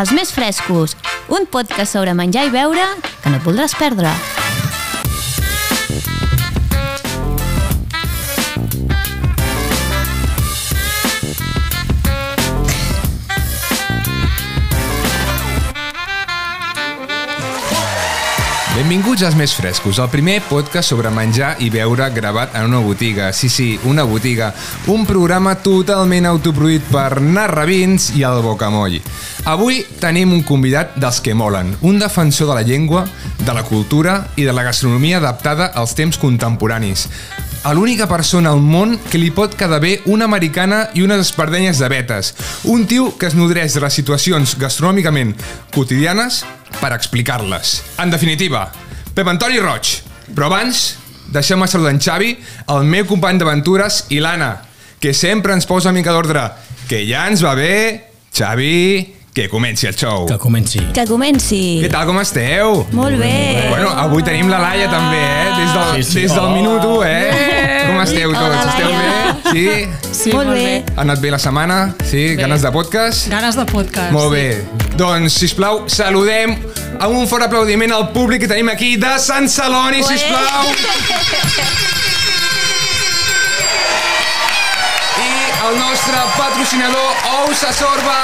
Els més frescos, un podcast sobre menjar i beure que no et voldràs perdre. Benvinguts als Més Frescos, el primer podcast sobre menjar i beure gravat en una botiga. Sí, sí, una botiga. Un programa totalment autoproduït per Narrabins i el Bocamoll. Avui tenim un convidat dels que molen, un defensor de la llengua, de la cultura i de la gastronomia adaptada als temps contemporanis. A l'única persona al món que li pot quedar bé una americana i unes espardenyes de vetes. Un tio que es nodreix de les situacions gastronòmicament quotidianes per explicar-les. En definitiva, Pep Antoni Roig. Però abans, deixem-me saludar en Xavi, el meu company d'aventures, i l'Anna, que sempre ens posa una mica d'ordre. Que ja ens va bé, Xavi, que comenci el show. Que comenci. Que comenci. Què tal, com esteu? Molt bé. Bueno, avui tenim la Laia també, eh? Des del, Sí, sí. Des del Oh. minut 1, eh? Com esteu Hola, tots? Esteu Laia. bé? Sí? Sí, Molt molt, bé. bé. Ha anat bé la setmana? Sí? Bé. Ganes de podcast? Ganes de podcast. Molt bé. Doncs, sisplau, saludem amb un fort aplaudiment al públic que tenim aquí de Sant Celoni, sisplau. I el nostre patrocinador, Ous a Sorba,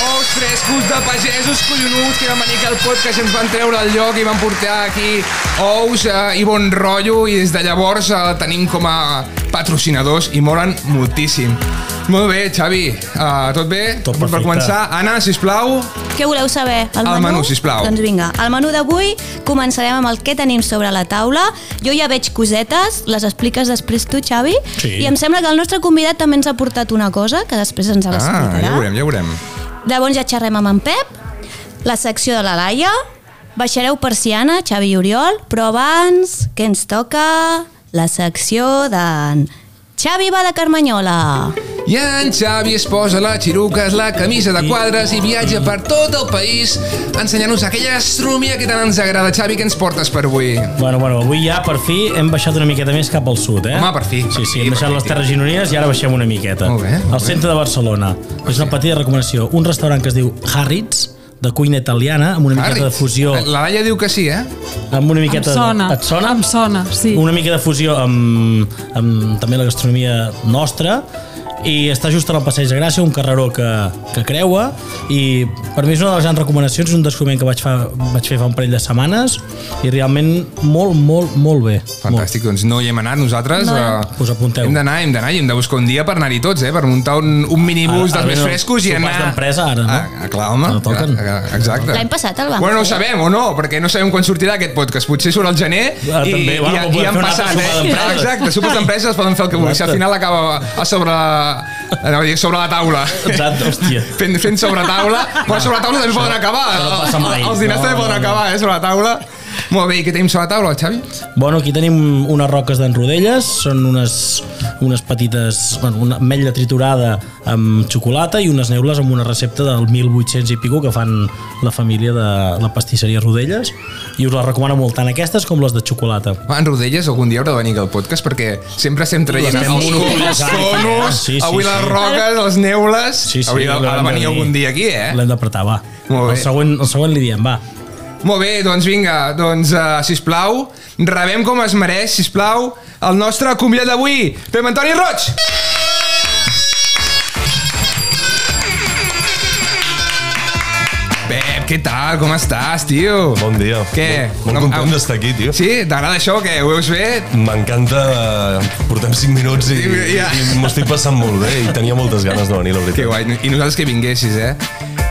ous frescos de pagesos collonuts que van venir aquí al podcast i ens van treure el lloc i van portar aquí ous eh, i bon rotllo i des de llavors eh, tenim com a patrocinadors i molen moltíssim. Molt bé, Xavi, uh, tot bé? Tot per perfecte. començar, Anna, sisplau. Què voleu saber? El menú, sisplau. Doncs vinga, el menú d'avui començarem amb el que tenim sobre la taula. Jo ja veig cosetes, les expliques després tu, Xavi. Sí. I em sembla que el nostre convidat també ens ha portat una cosa, que després ens Ah, l'explicarà. ja ho veurem, ja ho veurem. Llavors ja xerrem amb en Pep, la secció de la Laia, baixareu persiana, Xavi i Oriol, però abans, què ens toca? La secció d'en Xavi va de Carmanyola. I en Xavi es posa la xiruques, la camisa de quadres i viatja per tot el país ensenyant-nos aquella gastronomia que tant ens agrada. Xavi, què ens portes per avui? Bueno, bueno, avui ja per fi hem baixat una miqueta més cap al sud, eh? Home, per fi, Sí, per sí, fi, hem deixat fi, les. Terres Gironines i ara baixem una miqueta. Molt bé, molt Al bé. centre de Barcelona. És una petita recomanació. Un restaurant que es diu Harritz, de cuina italiana, amb una miqueta de fusió... La Laia diu que sí, eh? Amb una Em miqueta... sona. Et sona? Em sona, sí. Una mica de fusió amb, amb també la gastronomia nostra i està just al Passeig de Gràcia, un carreró que, que creua i per mi és una de les grans recomanacions, és un descobriment que vaig, fa, vaig fer fa un parell de setmanes i realment molt, molt, molt bé. Fantàstic, doncs no hi hem anat nosaltres. No. eh, Us apunteu. Hem d'anar, hem d'anar i hem de buscar un dia per anar-hi tots, eh? Per muntar un, un minibús Ara- dels ara més frescos i sopars anar... d'empresa, ara, no? Ah, clar, home. Ara toquen. Ah, ah, Exacte. L'any passat el vam Bueno, no ho sabem o no, perquè no sabem quan sortirà aquest podcast. Potser surt al gener Ah, i, també. i, Bueno, i, i han passat, eh? d'empresa. Exacte, sopars d'empreses es poden fer el que vulguis. Si al final acaba a sobre, anava a dir, sobre la taula. Exacte, hòstia. Fent, fent sobre taula. Bueno, sobre la taula també poden acabar. no passa mai. Els diners No, també no, poden no. acabar, eh? Sobre la taula. Molt bé, què tenim sobre la taula, Xavi? Bueno, aquí tenim unes roques d'en Rodelles, són unes, unes petites, bueno, una ametlla triturada amb xocolata i unes neules amb una recepta del 1800 i pico que fan la família de la pastisseria Rodelles i us la recomano molt, tant aquestes com les de xocolata. En Rodelles algun dia haurà de venir al podcast perquè sempre estem traient els organitzades. tonos, Sí, sí, avui sí. les roques, les neules... Sí, sí, Hauria de, ha de venir algun dia aquí, eh? L'hem d'apretar, va. Molt bé. El següent, el següent li diem, va. Molt bé, doncs vinga, doncs, uh, sisplau, rebem com es mereix, sisplau, el nostre convidat d'avui, Pep Antoni Roig! Pep, què tal? Com estàs, tio? Bon dia. Què? Molt, molt No, content d'estar aquí, tio. Sí? T'agrada això, què? Ho veus bé? M'encanta... Portem 5 minuts i, Sí, ja. i m'ho estic passant molt bé i tenia moltes ganes de venir, la veritat. Que guai, i nosaltres que vinguessis, eh?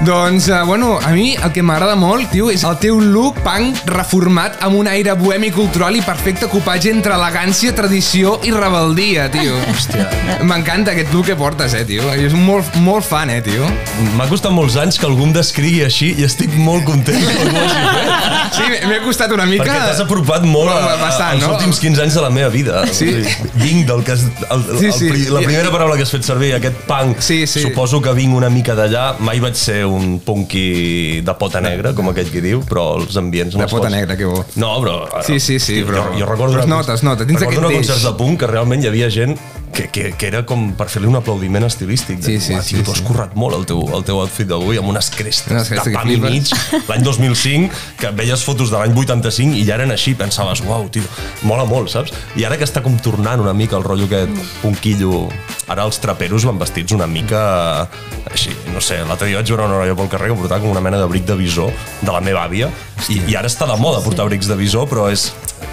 Doncs, uh, bueno, a mi el que m'agrada molt, tio, és el teu look punk reformat amb un aire bohemi cultural i perfecte copatge entre elegància, tradició i rebeldia, tio. Hòstia. M'encanta aquest look que portes, eh, tio. És molt, molt fan, eh, tio. M'ha costat molts anys que algú em descrigui així i estic molt content que algú hagi fet. Sí, m'he costat una mica... Perquè t'has apropat molt a, Bastant, als no? últims 15 anys de la meva vida. Sí. Vinc del que has, el, el, Sí, el, sí. pri- la primera paraula que has fet servir, aquest punk, Sí, sí. suposo que vinc una mica d'allà. Mai vaig ser un punky de pota negra, com aquell que diu, però els ambients... De pota pots- negra, que bo. No, però... Sí, sí, sí, però- Jo, jo recordo... però es nota, es nota, tens recordo aquest deix. concerts de punk que realment hi havia gent que, que, que era com per fer-li un aplaudiment estilístic. De, Sí, sí, "Uah, sí, tio, tu has sí. currat molt el teu, el teu outfit d'avui amb unes crestes, Unes crestes de pam i mig, l'any 2005, que veies fotos de l'any 85 i ja eren així, pensaves, uau, tio, mola molt, saps? I ara que està com tornant una mica el rotllo aquest punquillo, ara els traperos van vestits una mica així, no sé, l'altre dia vaig veure una noia pel carrer que portava com una mena d'abric de visor de la meva àvia i, i ara està de moda portar abrics de visor, però és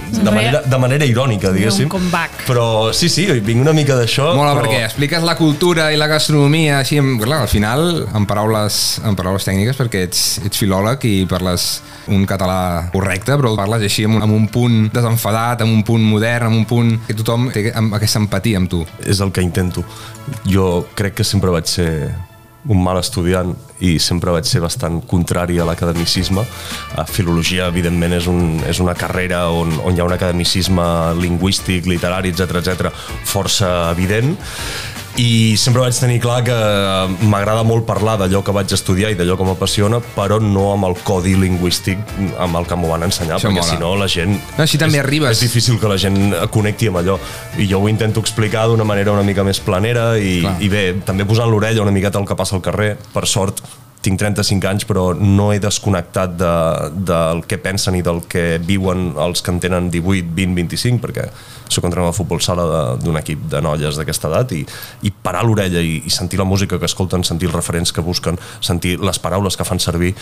de manera, de manera irònica, diguéssim. Un comeback. Però sí, sí, vinc una mica d'això. Mola però... perquè expliques la cultura i la gastronomia així, amb, clar, al final, en paraules, en paraules tècniques, perquè ets, ets filòleg i parles un català correcte, però parles així amb un, amb un punt desenfadat, amb un punt modern, amb un punt que tothom té amb aquesta empatia amb tu. és el que intento. Jo crec que sempre vaig ser un mal estudiant i sempre vaig ser bastant contrari a l'academicisme. A filologia, evidentment, és, un, és una carrera on, on hi ha un academicisme lingüístic, literari, etc etc força evident i sempre vaig tenir clar que m'agrada molt parlar d'allò que vaig estudiar i d'allò que m'apassiona, però no amb el codi lingüístic amb el que m'ho van ensenyar, Això perquè mola. si no la gent... No, així també és, arribes. És difícil que la gent connecti amb allò. I jo ho intento explicar d'una manera una mica més planera i, Clar. i bé, també posant l'orella una miqueta al que passa al carrer. Per sort, tinc 35 anys, però no he desconnectat de, del que pensen i del que viuen els que en tenen 18, 20, 25, perquè sóc entrenador de futbol sala d'un equip de noies d'aquesta edat i, i parar l'orella i, i sentir la música que escolten, sentir els referents que busquen, sentir les paraules que fan servir.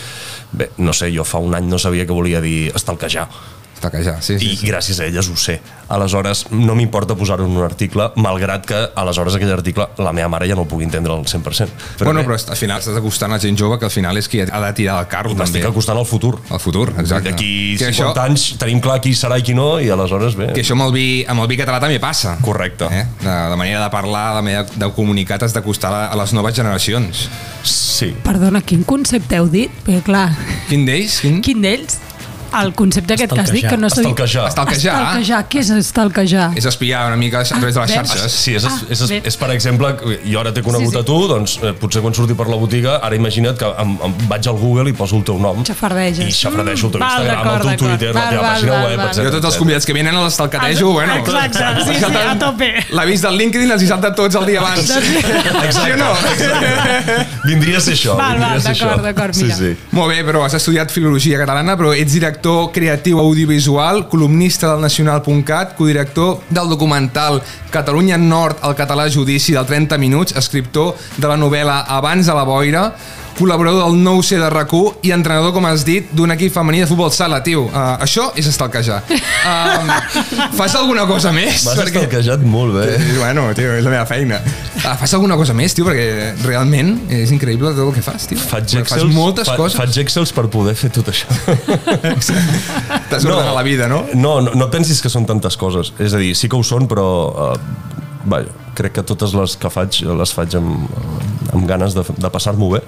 Bé, no sé, jo fa un any no sabia què volia dir estalquejar Està que ja, sí, sí. i sí. gràcies a elles ho sé. Aleshores, no m'importa posar-ho en un article, malgrat que aleshores aquell article la meva mare ja no el pugui entendre al 100%. Però bueno, bé, però al final estàs acostant a gent jove que al final és qui ha de tirar el carro també. m'estic acostant al futur. Al futur, exacte. D'aquí Que 50 això- anys tenim clar qui serà i qui no, i aleshores, bé, Que això amb el vi, amb el vi català també passa. correcte. Eh? La, la manera de parlar, la manera de comunicar t'has d'acostar a, a les noves generacions. Sí. Perdona, quin concepte heu dit? Perquè clar, Quin d'ells? Quin? quin d'ells? El concepte aquest que has dit, que no s'ha dit... Estalquejar. Estalquejar. Estalquejar. Què és estalquejar? És espiar una mica a través de les veus? xarxes. Sí, és, Ah, és, és, és, per exemple, jo ara t'he conegut Sí, sí. a tu, doncs eh, potser quan surti per la botiga, ara imagina't que em, em vaig al Google i poso el teu nom. Xafardeges. I xafardejo el teu Mm, val, Instagram, el teu. Twitter, la Val, teva val, pàgina val, web, etc. Jo tots els convidats que venen a l'estalcatejo, bueno... Exacte, sí, sí, a tope. L'avís del LinkedIn els hi salta tots el dia abans. Sí o no? Vindria a ser això. Val, val, d'acord, això. d'acord, sí, mira. sí. Molt bé, però has estudiat Filologia Catalana, però ets director creatiu audiovisual, columnista del Nacional.cat, codirector del documental Catalunya Nord, el català judici del 30 minuts, escriptor de la novel·la Abans a la boira, col·laborador del nou C de rac i entrenador, com has dit, d'un equip femení de futbol sala, tio. Uh, això és estalquejar. Um, fas alguna cosa més? M'has estalquejat molt bé. Bueno, tio, és la meva feina. Ah, fas alguna cosa més, tio, perquè realment és increïble tot el que fas, tio. Faig Fas excels, moltes fa, coses. Faig excels per poder fer tot això. T'has ordenat la vida, no? No, no, no et pensis que són tantes coses. És a dir, sí que ho són, però... Uh, vaja, crec que totes les que faig les faig amb, amb ganes de, de passar-m'ho bé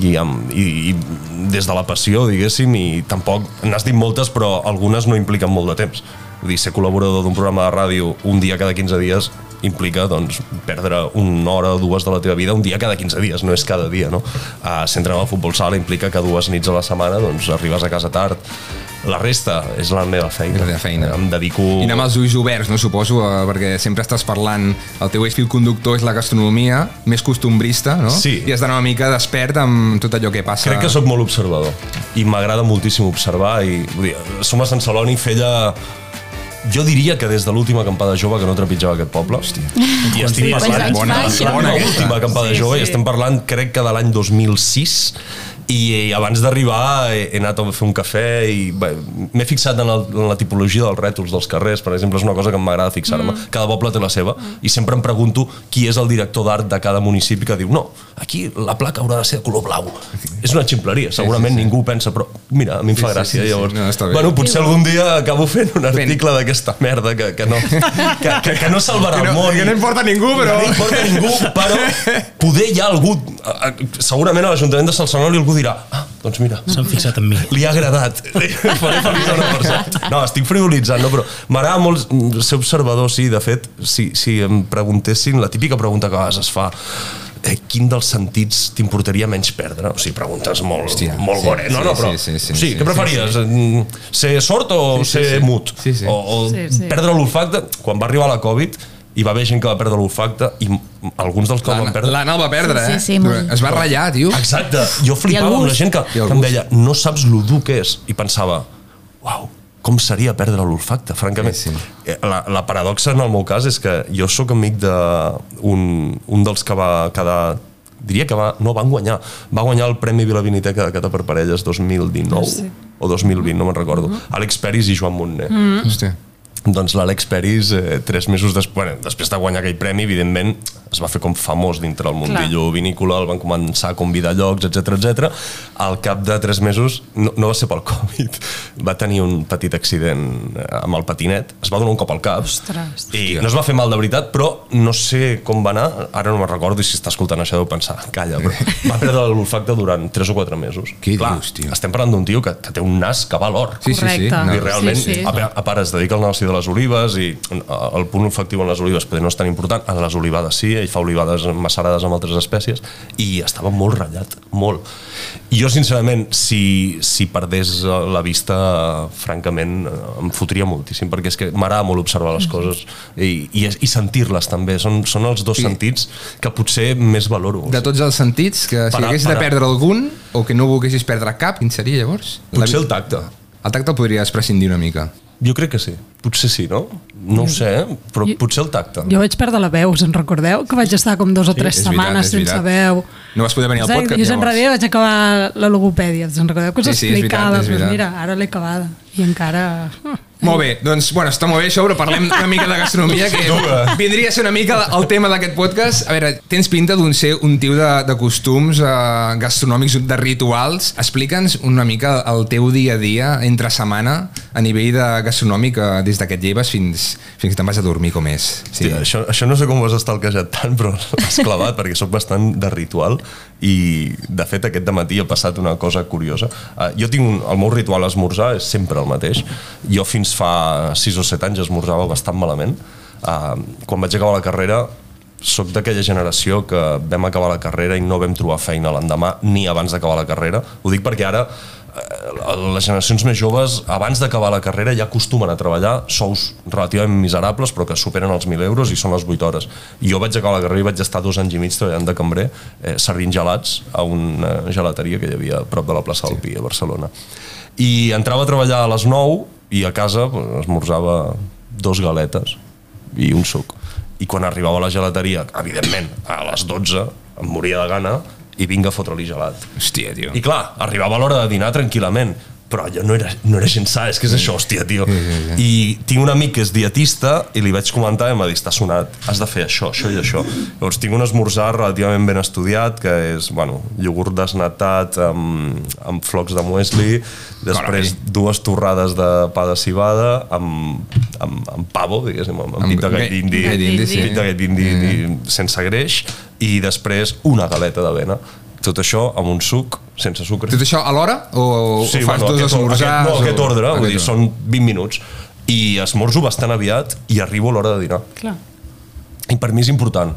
i, amb, i, i des de la passió, diguéssim, i tampoc... N'has dit moltes, però algunes no impliquen molt de temps. Vull dir, ser col·laborador d'un programa de ràdio un dia cada 15 dies implica doncs, perdre una hora o dues de la teva vida un dia cada 15 dies, no és cada dia, no? Uh, ser entrenador de futbol sala implica que dues nits a la setmana doncs, arribes a casa tard. La resta és la meva feina. És la teva feina. Em dedico... I anar amb els ulls oberts, no suposo, eh, perquè sempre estàs parlant, el teu eix fil conductor és la gastronomia, més costumbrista, no? Sí. I has d'anar una mica despert amb tot allò que passa. Crec que sóc molt observador i m'agrada moltíssim observar i vull dir, som a Sant Celoni feia jo diria que des de l'última acampada jove que no trepitjava aquest poble Hòstia. i estic parlant anys bona- baixa. bona aquesta. l'última acampada Sí, jove i sí. estem parlant crec que de l'any 2006 i, i abans d'arribar he, he anat a fer un cafè i m'he fixat en, el, en la tipologia dels rètols dels carrers, per exemple, és una cosa que m'agrada fixar-me. Mm. Cada poble té la seva i sempre em pregunto qui és el director d'art de cada municipi que diu no, aquí la placa haurà de ser de color blau. És una ximpleria, segurament sí, sí. ningú ho pensa, però mira, a mi em fa Sí, sí, gràcia. sí, sí. Llavors, No, està bé. bueno, potser algun dia acabo fent un article d'aquesta merda que, que, no, que, que, que no salvarà Que no, el món. que no importa a ningú, però... No importa a ningú, però poder hi ha algú, eh, eh, segurament a l'Ajuntament de Salsonol i algú dirà, ah, doncs mira, S'han fixat en mi. li ha agradat. Faré feliç a una persona. No, estic frivolitzant, no, però m'agrada molt mm, ser observador, sí, de fet, si, si em preguntessin, la típica pregunta que a vegades es fa, eh, quin dels sentits t'importaria menys perdre? O sigui, preguntes molt, Hòstia, molt sí, gore. No, sí, no, però... sí, sí, sí, sí, sí, què preferies? Sí, Ser sord o Sí, sí, ser sí. mut? Sí, sí. O, o Sí, sí. perdre l'olfacte? Quan va arribar la Covid, i va haver gent que va perdre l'olfacte i alguns dels que el van perdre L'Anna el va perdre, Sí, eh? sí, sí, molt. es va ratllar, tio. Exacte, jo flipava amb la gent que, que em deia no saps lo dur que és i pensava, uau, com seria perdre l'olfacte, francament. Sí, sí. Eh, La, la paradoxa en el meu cas és que jo sóc amic d'un un dels que va quedar diria que va, no van guanyar va guanyar el Premi Vila Viniteca de Cata per Parelles 2019 Sí. o 2020, no me'n recordo Àlex Peris i Joan Montner Hòstia. Doncs l'Àlex Peris, eh, tres mesos després, bueno, després de guanyar aquell premi, evidentment, es va fer com famós dintre el mundillo vinícola, el van començar a convidar a llocs, etc etc. Al cap de tres mesos, no, no va ser pel Covid, va tenir un petit accident eh, amb el patinet, es va donar un cop al cap, Ostres. i no es va fer mal de veritat, però no sé com va anar, ara no me'n recordo, i si està escoltant això deu pensar, calla, però va perdre l'olfacte durant 3 o 4 mesos. Què Clar, dius, tio? Estem parlant d'un tio que, que té un nas que va a l'or. Sí, sí, sí. No. I realment, Sí, sí, sí. sí. A, a part es dedica al negoci de les olives i eh, el punt olfactiu en les olives no és tan important, en les olivades sí, ell fa olivades macerades amb altres espècies i estava molt ratllat, molt. Jo, sincerament, si, si perdés eh, la vista, eh, francament, em fotria moltíssim, perquè és que m'agrada molt observar les coses i, i, i sentir-les també. Són, són els dos Sí. sentits que potser més valoro. De tots els sentits, que si Para- haguessis de para. perdre algun o que no volguessis perdre cap, quin seria llavors? Potser el La- tacte. El tacte el podries prescindir una mica. Jo crec que sí. Potser sí, no? No ho sé, eh? però Jo- potser el tacte. Jo vaig perdre la veu, us en recordeu? Que vaig estar com dos o tres veritat, setmanes és sense veritat. veu. No vas poder venir al podcast, Jo sempre llavors. dia vaig acabar la logopèdia. Us en recordeu que us Sí, sí, és explicava? veritat, és Doncs veritat. mira, ara l'he acabada. I encara... Molt bé, doncs, bueno, està molt bé això, però parlem una mica de gastronomia, que vindria a ser una mica el tema d'aquest podcast. A veure, tens pinta d'un ser un tio de, de costums eh, gastronòmics, de rituals. Explica'ns una mica el teu dia a dia, entre setmana, a nivell de gastronòmic, eh, des de que et lleves fins, fins que te'n vas a dormir, com és. Sí. això, això no sé com ho has estalquejat tant, però l'has clavat perquè sóc bastant de ritual i de fet aquest matí ha passat una cosa curiosa. Uh, jo tinc un, el meu ritual a esmorzar és sempre el mateix. Jo fins fa 6 o 7 anys esmorzava bastant malament. Uh, quan vaig acabar la carrera sóc d'aquella generació que vam acabar la carrera i no vam trobar feina l'endemà ni abans d'acabar la carrera. Ho dic perquè ara eh, les generacions més joves, abans d'acabar la carrera, ja acostumen a treballar sous relativament miserables, però que superen els 1.000 euros i són les 8 hores. I jo vaig acabar la carrera i vaig estar dos anys i mig treballant de cambrer, eh, servint gelats a una gelateria que hi havia a prop de la plaça del Pi, a Barcelona. I entrava a treballar a les 9 i a casa pues, esmorzava dos galetes i un suc. I quan arribava a la gelateria, evidentment, a les 12, em moria de gana i vinga a fotre-li gelat. Hòstia, tio. I clar, arribava l'hora de dinar tranquil·lament, però allò no era, no era gens sa, és que és això, hòstia, tio. I tinc un amic que és dietista i li vaig comentar i em va dir, està sonat, has de fer això, això i això. Llavors tinc un esmorzar relativament ben estudiat, que és, bueno, iogurt desnatat amb, amb flocs de muesli, després dues torrades de pa de cibada amb, amb, amb pavo, diguéssim, amb, amb Amb pit de gall d'indi, sí. pit de gall d'indi sense greix, i després una galeta d'avena. Tot això amb un suc, sense sucre. Tot això alhora? O, o fas dos aquest, esmorzars? aquest, no, aquest o... ordre, vull dir, Aquest són 20 minuts. I esmorzo bastant aviat i arribo a l'hora de dinar. Clar. I per mi és important.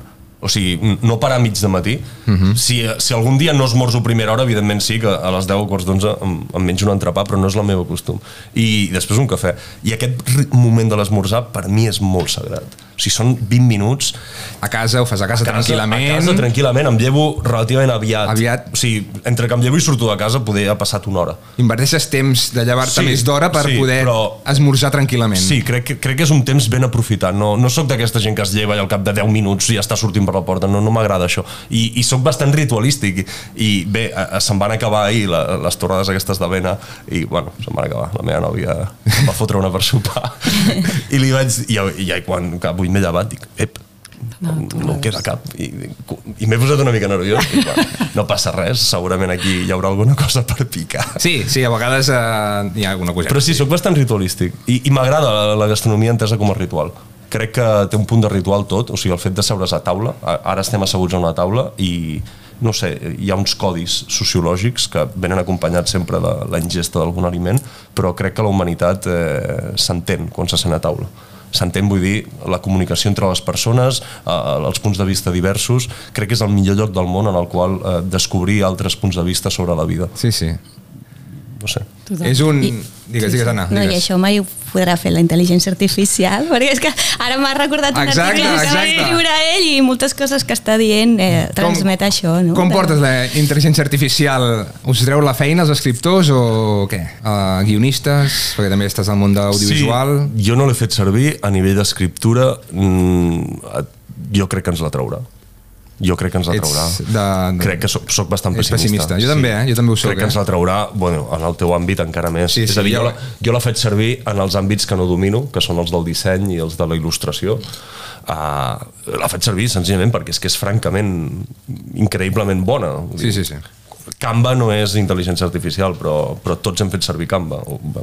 O sigui, no parar a mig de matí. Uh Mhm. -huh. si, si algun dia no esmorzo a primera hora, evidentment sí, que a les 10 o quarts d'11 em, em menjo un entrepà, però no és el meu costum. I després un cafè. I aquest moment de l'esmorzar per mi és molt sagrat. O sigui, són 20 minuts A casa, ho fas a casa, tranquil·lament. a casa tranquil·lament, em llevo relativament aviat. Aviat. O sigui, entre que em llevo i surto de casa poder ha passat una hora. Inverteixes temps de llevar-te Sí, més d'hora per sí, poder però- esmorzar tranquil·lament. Sí, crec, que- crec que és un temps ben aprofitat. No, no sóc d'aquesta gent que es lleva i al cap de 10 minuts ja està sortint per la porta. No, no m'agrada això. I, I sóc bastant ritualístic. I, bé, se'm van acabar ahir la, les torrades aquestes d'avena i, bueno, se'm van acabar. La meva nòvia em va fotre una per sopar. I li vaig... I, i, i quan que avui m'he llevat dic, ep, no, no em queda cap. I, i m'he posat una mica nerviós. I, bueno, no passa res, segurament aquí hi haurà alguna cosa per picar. Sí, sí, a vegades eh, hi ha alguna cosa. Però sí, sóc bastant ritualístic i, i m'agrada la, la gastronomia entesa com a ritual. Crec que té un punt de ritual tot, o sigui, el fet de seure's a taula, ara estem asseguts a una taula i no sé, hi ha uns codis sociològics que venen acompanyats sempre de la ingesta d'algun aliment, però crec que la humanitat eh, s'entén quan se sent a taula s'entén, vull dir, la comunicació entre les persones, eh, els punts de vista diversos, crec que és el millor lloc del món en el qual eh, descobrir altres punts de vista sobre la vida. Sí, sí. No sé. Total. És un... I- Digues, digues, Anna. No, i digues. això mai ho podrà fer la intel·ligència artificial, perquè és que ara m'ha recordat un Exacte, article que va escriure ell i moltes coses que està dient eh, transmet això. No? Com portes la intel·ligència artificial? Us treu la feina als escriptors o què? Uh, guionistes? Perquè també estàs al món d'audiovisual. Sí, jo no l'he fet servir a nivell d'escriptura. Mm, jo crec que ens la traurà. Jo crec que ens la traurà. de- crec que soc, soc bastant pessimista. pessimista. Jo també, eh? Jo també ho soc, Crec que ens eh? la traurà, bueno, en el teu àmbit encara més. Sí, És sí, a dir, jo- jo, la, jo la faig servir en els àmbits que no domino, que són els del disseny i els de la il·lustració. Uh, la faig servir senzillament perquè és que és francament increïblement bona. Sí, sí, sí. Canva no és intel·ligència artificial, però, però tots hem fet servir Canva.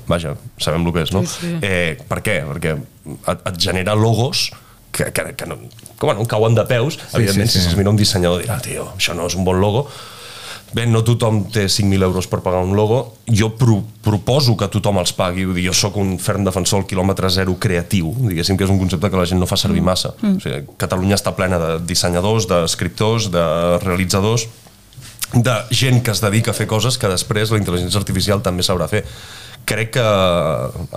Vaja, sabem el que és, no? Sí, sí. Eh, per què? Perquè et, et genera logos que, que, que, no, que bueno, cauen de peus. Sí, Evidentment, sí, sí. si se'ls mira un dissenyador dirà, tio, això no és un bon logo. Bé, no tothom té 5.000 euros per pagar un logo. Jo pro, proposo que tothom els pagui. Vull dir, jo sóc un ferm defensor del quilòmetre zero creatiu. Diguéssim que és un concepte que la gent no fa servir massa. Mm. O sigui, Catalunya està plena de dissenyadors, d'escriptors, de realitzadors, de gent que es dedica a fer coses que després la intel·ligència artificial també sabrà fer. Crec que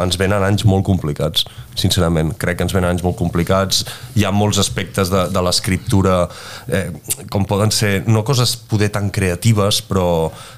ens venen anys molt complicats, sincerament. Crec que ens venen anys molt complicats. Hi ha molts aspectes de, de l'escriptura, eh, com poden ser, no coses poder tan creatives, però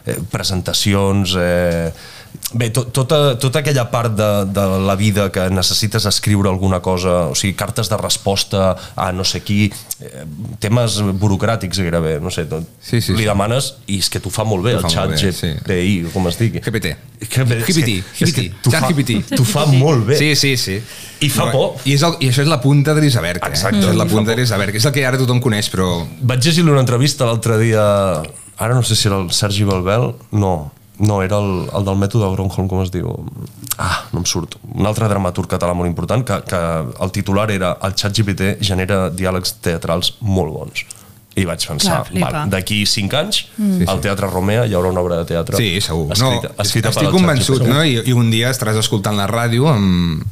eh, presentacions... Eh, Bé, to, tota, tota aquella part de, de la vida que necessites escriure alguna cosa, o sigui, cartes de resposta a no sé qui, eh, temes burocràtics gairebé, no sé, tot, Sí, sí, li sí. demanes i és que t'ho fa molt bé, el xat bé, sí. GPI, com es digui. GPT. GPT, GPT, xat GPT. T'ho fa molt bé. Sí, sí, sí. I fa por. I, és el, I això és la punta de l'iceberg. Eh? Exacte. Això és la fa punta de l'iceberg. És el que ara tothom coneix, però... Vaig llegir una entrevista l'altre dia, ara no sé si era el Sergi Balbel, no, no, era el, el del mètode Gronholm, com es diu? Ah, no em surt. Un altre dramaturg català molt important, que, que el titular era el xat GPT genera diàlegs teatrals molt bons. I vaig pensar, d'aquí 5 anys, mm. al Teatre Romea hi haurà una obra de teatre Sí, segur. escrita, no, escrita estic pel convençut, ChatGPT. no? I, I un dia estaràs escoltant la ràdio amb,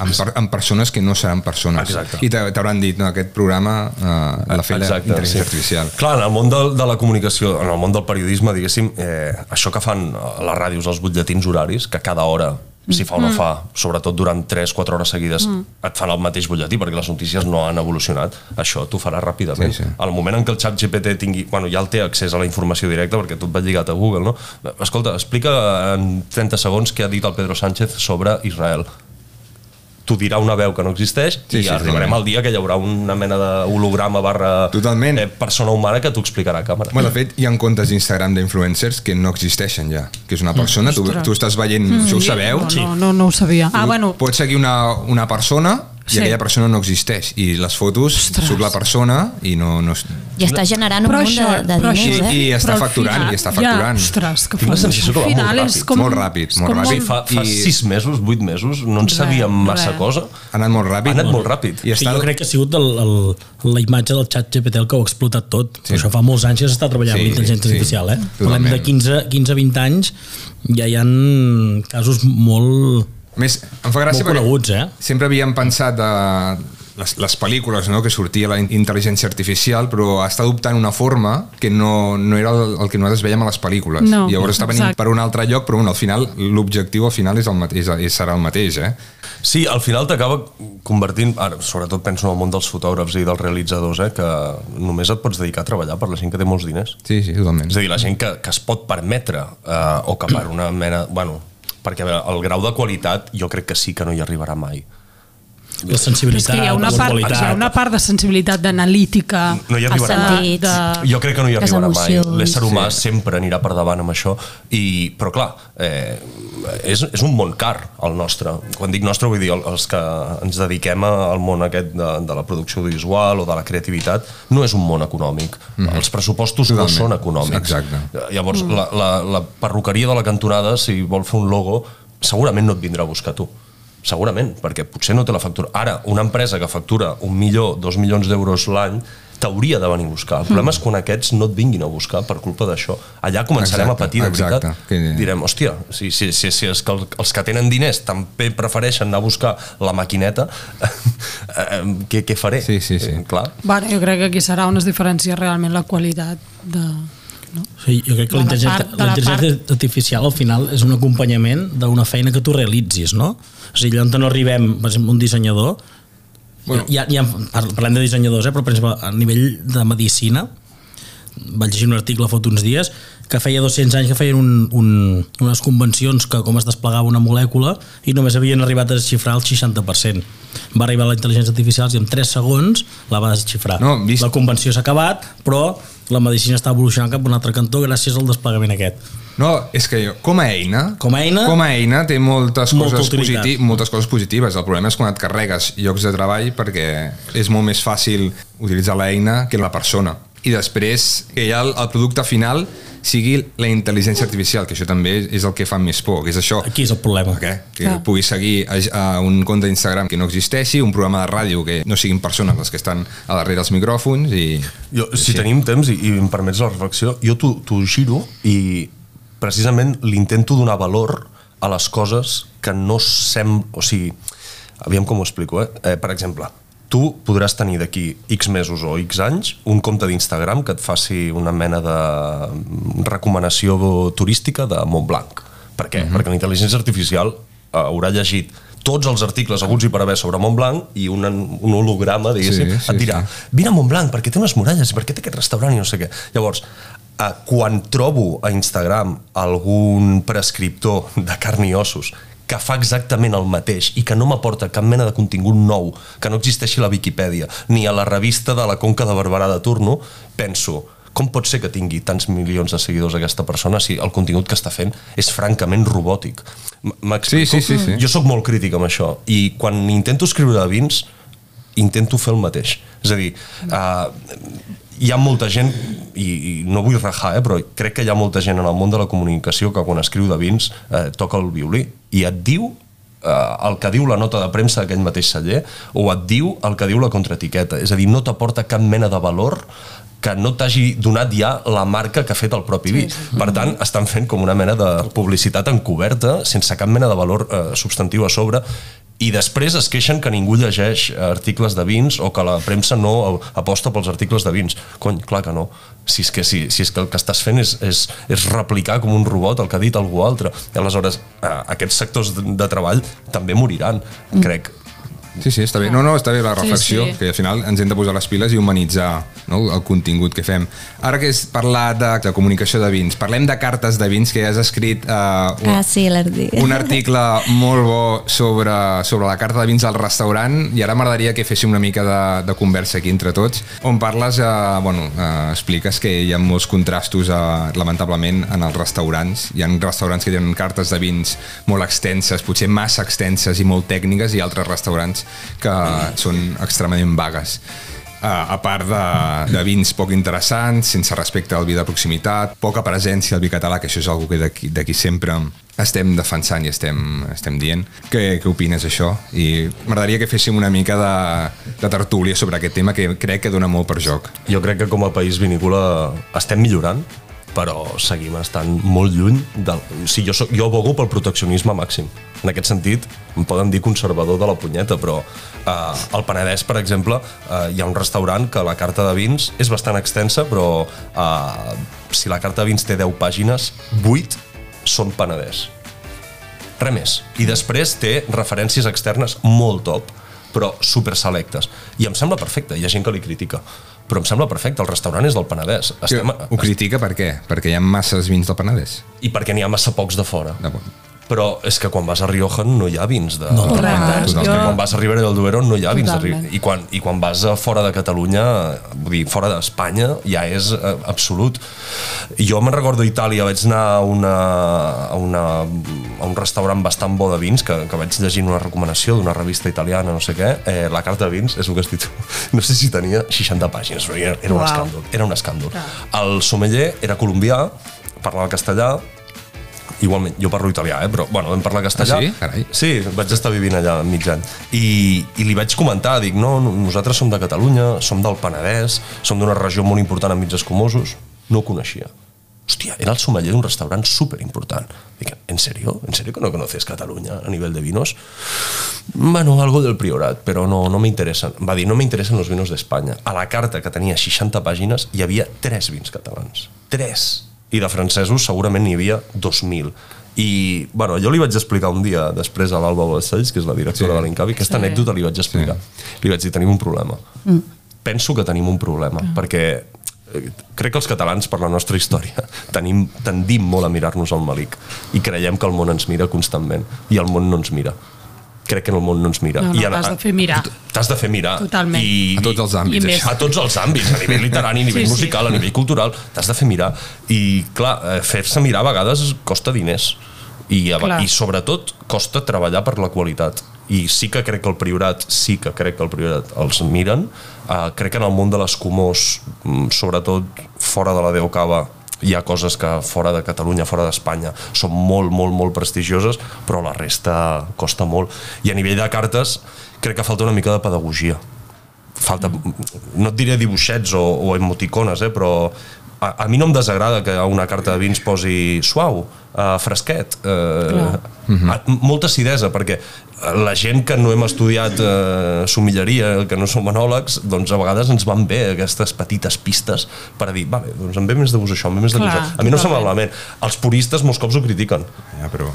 amb, per, amb persones que no seran persones. Exacte. I t'ha- t'hauran dit, no, aquest programa eh, l'ha fet la intel·ligència artificial. Clar, en el món de, de la comunicació, en el món del periodisme, diguéssim, eh, això que fan a les ràdios, els butlletins horaris, que cada hora si fa o Mm. no fa, sobretot durant 3-4 hores seguides, et fan el mateix butlletí perquè les notícies no han evolucionat, això t'ho farà ràpidament. Sí, sí. Al moment en què el xat GPT tingui... Bueno, ja el té accés a la informació directa perquè tot va lligat a Google, no? Escolta, explica en 30 segons què ha dit el Pedro Sánchez sobre Israel t'ho dirà una veu que no existeix Sí, i sí, arribarem al dia que hi haurà una mena d'holograma barra Totalment. eh, persona humana que t'ho explicarà a càmera. Bueno, de fet, hi ha comptes d'Instagram d'influencers que no existeixen ja. Que és una persona, tu, Ostres. tu estàs veient, això ho sabeu? No, no, no, no ho sabia. Ah, bueno, Pots seguir una, una persona i Sí. aquella persona no existeix. I les fotos, Ostres. surt la persona i no... no I està generant un però munt això, de, de diners, això, eh? I està però al facturant, i està facturant. Ja, ostres, que Tinc la sensació que va al final molt és ràpid, com... molt ràpid, és molt com ràpid. Sí, fa, fa I- sis mesos, vuit mesos, no en sabíem Res, massa res. cosa. Ha anat molt ràpid. Ha anat molt ràpid. I Sí, està... jo crec que ha sigut el, el, la imatge del xat GPT el que ho ha explotat tot. Sí. Això fa molts anys que s'està treballant Sí, amb l'intel·ligència sí, artificial. Eh? totalment. Parlem de 15-20 anys, ja hi ha casos molt, més, em fa gràcia molt perquè coneguts. Eh? sempre havíem pensat de les, les pel·lícules no? que sortia la in- intel·ligència artificial però està adoptant una forma que no, no era el, el que nosaltres veiem a les pel·lícules No, i llavors està venint exacte. per un altre lloc però bueno, al final l'objectiu al final és el mateix, és, serà el mateix eh? Sí, al final t'acaba convertint, ara, sobretot penso en el món dels fotògrafs i dels realitzadors, eh, que només et pots dedicar a treballar per la gent que té molts diners. sí, sí, totalment És a dir, la gent que, que es pot permetre eh, o que per una mena... Bueno, perquè a veure, el grau de qualitat jo crec que sí que no hi arribarà mai. La És sensibilitat, que hi ha una la part, hi qualitat. ha una part de sensibilitat, d'analítica, No hi arribarà mai. de, Jo crec que no hi Les arribarà mai. L'ésser humà sempre anirà per davant amb això. I, però clar, eh, és, és un món car, el nostre. Quan dic nostre vull dir el- els que ens dediquem al món aquest de, de la producció audiovisual o de la creativitat, no és un món econòmic. Els pressupostos no Mhm. Totalment. són econòmics. Exacte. Llavors, la, la, la perruqueria de la cantonada, si vol fer un logo, segurament no et vindrà a buscar tu. Segurament, perquè potser no té la factura. Ara, una empresa que factura un milió, dos milions d'euros l'any, t'hauria de venir a buscar. El problema és quan aquests no et vinguin a buscar per culpa d'això. Allà començarem Exacte, a patir, de veritat. exacte. Que- Direm, hòstia, si, si, si, si és que el- els que tenen diners també prefereixen anar a buscar la maquineta, eh, què, què faré? Sí, sí, sí. Eh, Clar. Bueno, jo crec que aquí serà on es diferencia realment la qualitat de... Sí, jo crec que l'intel·ligència part- artificial al final és un acompanyament d'una feina que tu realitzis, no? O sigui, allà on no arribem, per exemple, un dissenyador, bueno. ja, ja parlem de dissenyadors, eh? però per exemple, a nivell de medicina, vaig llegir un article fa uns dies que feia 200 anys que feien un, un, unes convencions que com es desplegava una molècula i només havien arribat a desxifrar el 60%. Va arribar la intel·ligència artificial i en 3 segons la va desxifrar. No, vist- La convenció s'ha acabat, però la medicina està evolucionant cap a un altre cantó gràcies al desplegament aquest. No, és que jo, com a eina... Com a eina- Com a eina té moltes Molta coses, positi moltes coses positives. El problema és quan et carregues llocs de treball perquè és molt més fàcil utilitzar l'eina que la persona. I després que ja el, el producte final sigui la intel·ligència artificial, que això també és el que fa més por, que és això. Aquí és el problema. Què? Que Clar. puguis seguir a, a un compte d'Instagram que no existeixi, un programa de ràdio que no siguin persones les que estan a darrere dels micròfons i... Jo, si tenim temps i, i em permets la reflexió, jo t'ho t'ho giro i precisament l'intento donar valor a les coses que no sem... O sigui, aviam com ho explico, eh? eh per exemple, tu podràs tenir d'aquí X mesos o X anys un compte d'Instagram que et faci una mena de recomanació turística de Montblanc. Per què? Perquè la intel·ligència artificial eh, haurà llegit tots els articles aguts i per haver sobre Montblanc i un, un holograma, diguéssim, Sí, sí, et dirà sí. vine a Montblanc perquè té unes muralles, perquè té aquest restaurant i no sé què. Llavors, eh, quan trobo a Instagram algun prescriptor de carn i ossos que fa exactament el mateix i que no m'aporta cap mena de contingut nou, que no existeixi a la Viquipèdia, ni a la revista de la Conca de Barberà de turno, penso, com pot ser que tingui tants milions de seguidors aquesta persona si el contingut que està fent és francament robòtic? Sí, sí, sí, sí. Jo sóc molt crític amb això i quan intento escriure de vins intento fer el mateix. És a dir, uh, hi ha molta gent, i, i no vull rajar, eh, però crec que hi ha molta gent en el món de la comunicació que quan escriu de vins eh, toca el violí i et diu eh, el que diu la nota de premsa d'aquell mateix celler o et diu el que diu la contraetiqueta. És a dir, no t'aporta cap mena de valor que no t'hagi donat ja la marca que ha fet el propi vi. Per tant, estan fent com una mena de publicitat encoberta, sense cap mena de valor eh, substantiu a sobre, i després es queixen que ningú llegeix articles de vins o que la premsa no aposta pels articles de vins. Cony, clar que no. Si és que, si, si és que el que estàs fent és, és, és replicar com un robot el que ha dit algú altre. I aleshores, eh, aquests sectors de, de treball també moriran, mm. crec. Sí, sí, està bé. No, no, està bé la Sí, reflexió, sí. que al final ens hem de posar les piles i humanitzar no, el contingut que fem. Ara que és parlar de, de comunicació de vins, parlem de cartes de vins que has escrit uh, un, Ah, sí, un article molt bo sobre, sobre la carta de vins al restaurant i ara m'agradaria que féssim una mica de, de conversa aquí entre tots, on parles, uh, bueno, uh, expliques que hi ha molts contrastos, uh, lamentablement, en els restaurants. Hi ha restaurants que tenen cartes de vins molt extenses, potser massa extenses i molt tècniques, i altres restaurants que són extremadament vagues. A part de, de vins poc interessants, sense respecte al vi de proximitat, poca presència al vi català, que això és una que d'aquí sempre estem defensant i estem, estem dient. Què, què opines això? I m'agradaria que féssim una mica de, de tertúlia sobre aquest tema que crec que dona molt per joc. Jo crec que com a país vinícola estem millorant, però seguim estant molt lluny del... Sigui, jo, soc, jo abogo pel proteccionisme màxim. En aquest sentit, em poden dir conservador de la punyeta, però eh, al Penedès, per exemple, eh, hi ha un restaurant que la carta de vins és bastant extensa, però eh, si la carta de vins té 10 pàgines, 8 són Penedès. Res més. I després té referències externes molt top, però super selectes. I em sembla perfecte, hi ha gent que li critica. Però em sembla perfecte, el restaurant és del Penedès. Estem, Ho critica per què? Perquè hi ha masses vins del Penedès. I perquè n'hi ha massa pocs de fora. De bon. Però és que quan vas a Rioja no hi ha vins de... No. És que Jo- quan vas a Ribera del Duero no hi ha vins de Totalment. Rioja. I quan, I quan vas a fora de Catalunya, vull dir, fora d'Espanya, ja és eh, absolut. Jo me'n recordo a Itàlia, vaig anar a, una, a, una, a un restaurant bastant bo de vins, que, que vaig llegir una recomanació d'una revista italiana, no sé què, eh, la carta de vins, és el que has dit tu. No sé si tenia 60 pàgines, era, era un escàndol. Era un escàndol. El sommelier era colombià, parlava castellà, igualment, jo parlo italià, eh? però bueno, vam parlar castellà. Ah, sí? Carai. Sí, vaig estar vivint allà mig any. I, I li vaig comentar, dic, no, nosaltres som de Catalunya, som del Penedès, som d'una regió molt important amb mig escumosos. No ho coneixia. Hòstia, era el sommelier d'un restaurant super important. Dic, ¿en serio? ¿En serio que no conoces Cataluña a nivel de vinos? Bueno, algo del Priorat, però no, no me interesan. Va dir, no me interesan los vinos d'Espanya. A la carta, que tenia 60 pàgines, hi havia 3 vins catalans. 3. I de francesos segurament n'hi havia 2.000 i bueno, jo li vaig explicar un dia després a l'Alba Balcells, que és la directora Sí. de l'Incavi, aquesta Sí. sí. anècdota li vaig explicar. Sí. Li vaig dir, tenim un problema. Mm. Penso que tenim un problema, mm. perquè eh, crec que els catalans, per la nostra història, tenim, tendim molt a mirar-nos al malic i creiem que el món ens mira constantment i el món no ens mira. Crec que el món no ens mira. No, no, I en- t'has de fer mirar. T'has de fer mirar. Totalment. I, A tots els àmbits, I a tots els àmbits, a nivell literari, a nivell Sí, sí. musical, a nivell cultural, t'has de fer mirar. I, clar, eh, fer-se mirar a vegades costa diners. I, a, Clar. I sobretot costa treballar per la qualitat. I sí que crec que el Priorat, sí que crec que el Priorat els miren. Uh, crec que en el món de les comors, mm, sobretot fora de la Déu Cava, hi ha coses que fora de Catalunya, fora d'Espanya, són molt, molt, molt prestigioses, però la resta costa molt. I a nivell de cartes, crec que falta una mica de pedagogia falta, no et diré dibuixets o, o emoticones, eh, però a, a mi no em desagrada que a una carta de vins posi suau, uh, fresquet, uh, Clar. molta acidesa, perquè la gent que no hem estudiat uh, somilleria, que no som enòlegs, doncs a vegades ens van bé aquestes petites pistes per a dir, vale, doncs em ve més de gust això, em ve més de gust això. A mi no se totalment. malament. Els puristes molts cops ho critiquen. Ja, però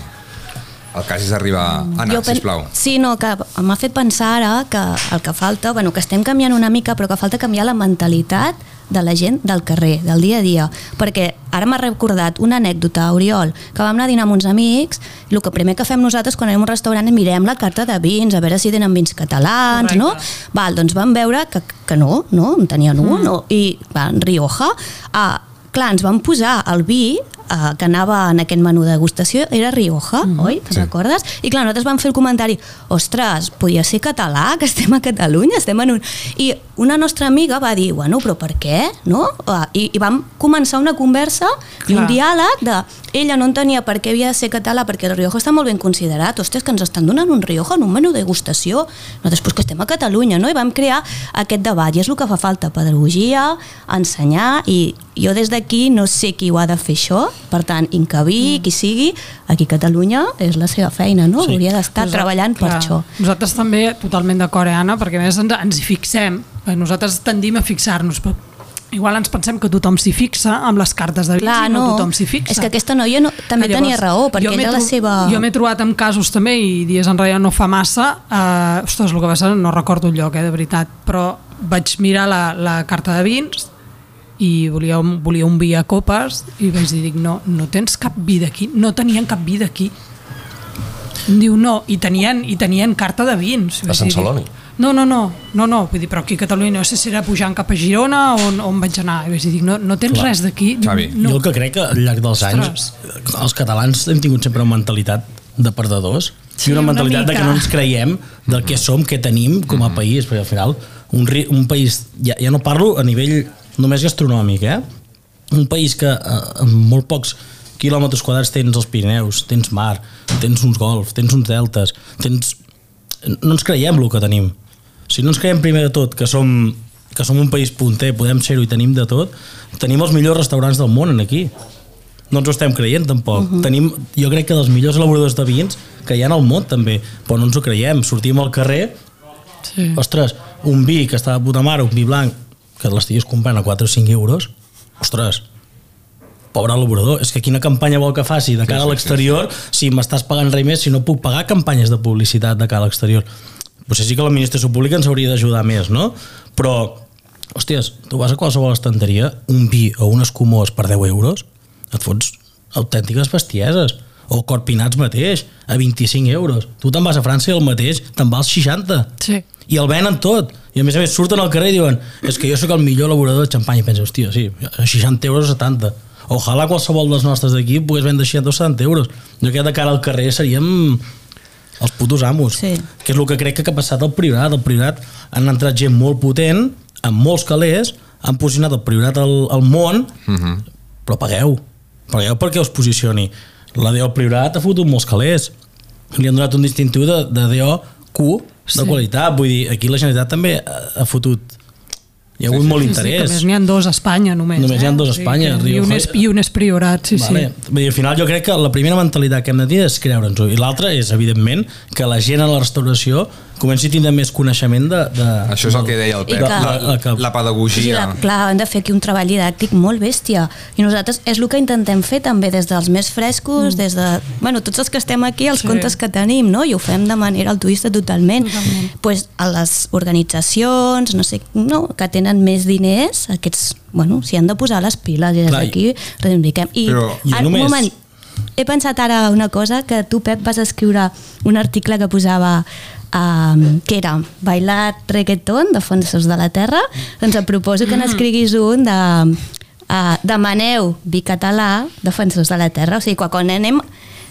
el cas és arribar... Anna, pen- sisplau. Sí, no, que m'ha fet pensar ara que el que falta, bueno, que estem canviant una mica, però que falta canviar la mentalitat de la gent del carrer, del dia a dia. Perquè ara m'ha recordat una anècdota, Oriol, que vam anar a dinar amb uns amics i el que primer que fem nosaltres quan anem a un restaurant és mirem la carta de vins, a veure si tenen vins catalans, Correcte. no? Val, doncs vam veure que, que no, no, en tenien un, Mm. no? i va, en Rioja, ah, clar, ens van posar el vi eh, que anava en aquest menú de degustació, era Rioja, mm. oi? Te'n Sí. recordes? I clar, nosaltres vam fer el comentari, ostres, podia ser català, que estem a Catalunya, estem en un... I una nostra amiga va dir, bueno, però per què? No? Ah, I, I vam començar una conversa i un Clar. diàleg de... Ella no entenia per què havia de ser català, perquè el Rioja està molt ben considerat. Ostres, que ens estan donant un Rioja en un menú de degustació. Nosaltres, pues, que estem a Catalunya, no? I vam crear aquest debat, i és el que fa falta, pedagogia, ensenyar, i jo des d'aquí no sé qui ho ha de fer això, per tant, Incaví, qui sigui, aquí a Catalunya és la seva feina, no? Sí. Hauria d'estar treballant per clar, això. Nosaltres també, totalment d'acord, eh, Anna, perquè a més ens, ens hi fixem. Perquè Nosaltres tendim a fixar-nos, però igual ens pensem que tothom s'hi fixa amb les cartes de vins Clar, i no, no, tothom s'hi fixa. és que aquesta noia no, també Que tenia raó, perquè era la seva... Jo m'he trobat amb casos també, i dies enrere no fa massa, eh, ostres, el que va ser, no recordo el lloc, eh, de veritat, però vaig mirar la, la carta de vins i volia volia un vi a copes i vaig dir, dic, no, no tens cap vi d'aquí, no tenien cap vi d'aquí. Em diu, no, i tenien, i tenien carta de vins. A Sant dir, Celoni? No, no, no, no, no, vull dir, però aquí a Catalunya no sé si era pujant cap a Girona o on, on vaig anar. I vaig dir, dic, no, no tens Clar. res d'aquí. No. Jo el que crec que al llarg dels anys els catalans hem tingut sempre una mentalitat de perdedors Sí, i una una mentalitat de que no ens creiem del que som, què tenim com a país, perquè al final un, un país, ja, ja no parlo a nivell només gastronòmic, eh? un país que eh, amb molt pocs quilòmetres quadrats tens els Pirineus, tens mar, tens uns golfs, tens uns deltes, tens... no ens creiem el que tenim. Si no ens creiem primer de tot que som, que som un país punter, podem ser-ho i tenim de tot, tenim els millors restaurants del món en aquí. No ens ho estem creient tampoc. Uh -huh. Tenim, jo crec que dels millors elaboradors de vins que hi ha al món també, però no ens ho creiem. Sortim al carrer, Sí. ostres, un vi que està de puta mare, un vi blanc, que l'estiguis comprant a 4 o 5 euros, ostres, pobre elaborador, és que quina campanya vol que faci de cara Sí, a sí, l'exterior si m'estàs pagant res més, si no puc pagar campanyes de publicitat de cara a l'exterior. Potser sí que l'administració pública ens hauria d'ajudar més, no? Però, hòsties, tu vas a qualsevol estanteria, un vi o un escumós per 10 euros, et fots autèntiques bestieses o corpinats mateix, a 25 euros. Tu te'n vas a França i el mateix te'n va als 60 Sí. i el venen tot i a més a més surten al carrer i diuen és que jo sóc el millor elaborador de xampany i pensa, hòstia, sí, a 60 euros o 70 ojalà qualsevol dels nostres d'aquí pogués vendre 60 o 70 euros. Jo crec que de cara al carrer seríem els putos amos. Sí. que és el que crec que ha passat al Priorat. Al Priorat han entrat gent molt potent amb molts calés han posicionat el Priorat al, al món. Però pagueu. Pagueu perquè us posicioni. La DO Priorat ha fotut molts calés. Li han donat un distintiu de, de DO Q de Sí. qualitat, vull dir, aquí la Generalitat també ha, fotut hi ha hagut molt Sí, sí, que a interès més n'hi ha dos a Espanya només. Només eh? hi ha dos a Sí, Espanya, que- I Rioja- un, és, I un és priorat, sí, vale. sí. Vull dir, al final jo crec que la primera mentalitat que hem de tenir és creure'ns-ho i l'altra és, evidentment, que la gent a la restauració comenci a tindre més coneixement de... de Això és el que deia el Pep, que- la, la, la Sí, pedagogia. la, clar, hem de fer aquí un treball didàctic molt bèstia. I nosaltres és el que intentem fer també des dels més frescos, mm. des de... Bueno, tots els que estem aquí, els Sí. contes que tenim, no? I ho fem de manera altruista totalment. totalment. Pues a les organitzacions, no sé, no, que tenen més diners, aquests, bueno, s'hi han de posar les piles i des d'aquí reivindiquem. I, Però- I només- un moment, he pensat ara una cosa, que tu, Pep, vas escriure un article que posava um, que era Bailar reggaeton, Defensors de la Terra, doncs et proposo que n'escriguis un de uh, demaneu vi català, Defensors de la Terra, o sigui, quan anem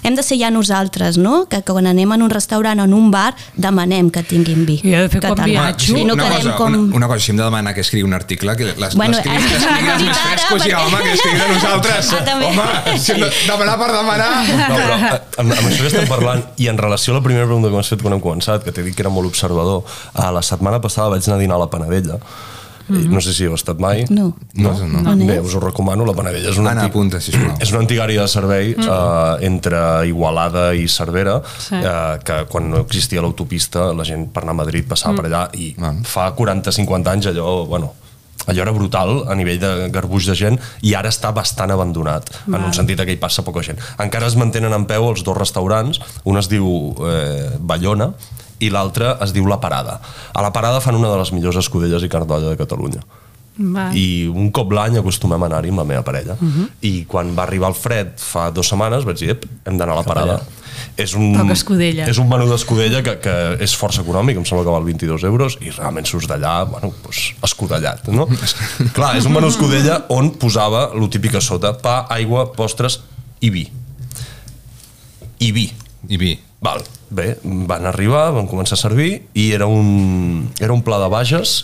hem de ser ja nosaltres, no? Que quan anem en un restaurant o en un bar demanem que tinguin vi. I he de fer com català. viatjo. I no una, cosa, com... una, una cosa, si hem de demanar que escrigui un article, que les, Bueno, l'escriguin eh, l'escriguin els més frescos perquè- home, que escriguin a nosaltres. Ah, també. home, si hem de demanar per demanar... No, però eh, amb, amb això que estem parlant, i en relació a la primera pregunta que m'has fet quan hem començat, que t'he dit que era molt observador, a la setmana passada vaig anar a dinar a la Panadella, mm -hmm. no sé si heu estat mai. No. No, no. No. Bé, us ho recomano, la Panadella és una Anna, apunta, sisplau. És una antiga àrea de servei mm. eh, entre Igualada i Cervera, Sí. eh, que quan no existia l'autopista la gent per anar a Madrid passava mm. per allà i Ah. fa 40-50 anys allò, bueno, allò era brutal a nivell de garbuix de gent i ara està bastant abandonat en un sentit que hi passa poca gent encara es mantenen en peu els dos restaurants un es diu eh, Ballona i l'altre es diu La Parada a La Parada fan una de les millors escudelles i cardolla de Catalunya Va. i un cop l'any acostumem a anar-hi amb la meva parella uh Mhm. -huh. i quan va arribar el fred fa dues setmanes vaig dir, ep, hem d'anar a la parada és un, Toca escudella. és un menú d'escudella que, que és força econòmic, em sembla que val 22 euros i realment surts d'allà, bueno, doncs, escudellat, no? Clar, és un menú escudella on posava lo típic a sota, pa, aigua, postres i vi. I vi. I vi. Val, bé, van arribar, van començar a servir i era un, era un pla de bages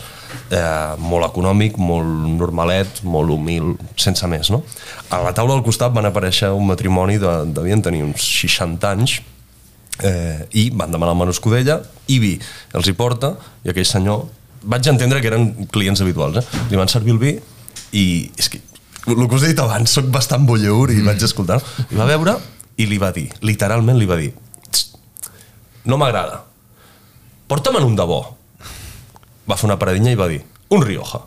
eh, molt econòmic, molt normalet, molt humil, sense més, no? A la taula al costat van aparèixer un matrimoni de, devien tenir uns 60 anys eh, i van demanar el menú escudella i vi. Els hi porta i aquell senyor vaig entendre que eren clients habituals, eh? li van servir el vi i és que el que us he dit abans, soc bastant bolleur i vaig escoltar i va veure i li va dir, literalment li va dir "Txt, no m'agrada porta'm en un de bo va fer una paradinha i va dir un Rioja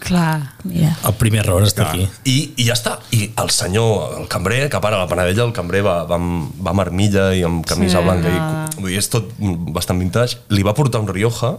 Clar. Mira. El primer error està aquí. I, i ja està. I el senyor, el cambrer, que para la Panadella, el cambrer va, va, amb, va amb armilla i amb camisa Sí, sí, blanca. no. I, vull dir, és tot bastant vintage. Li va portar un Rioja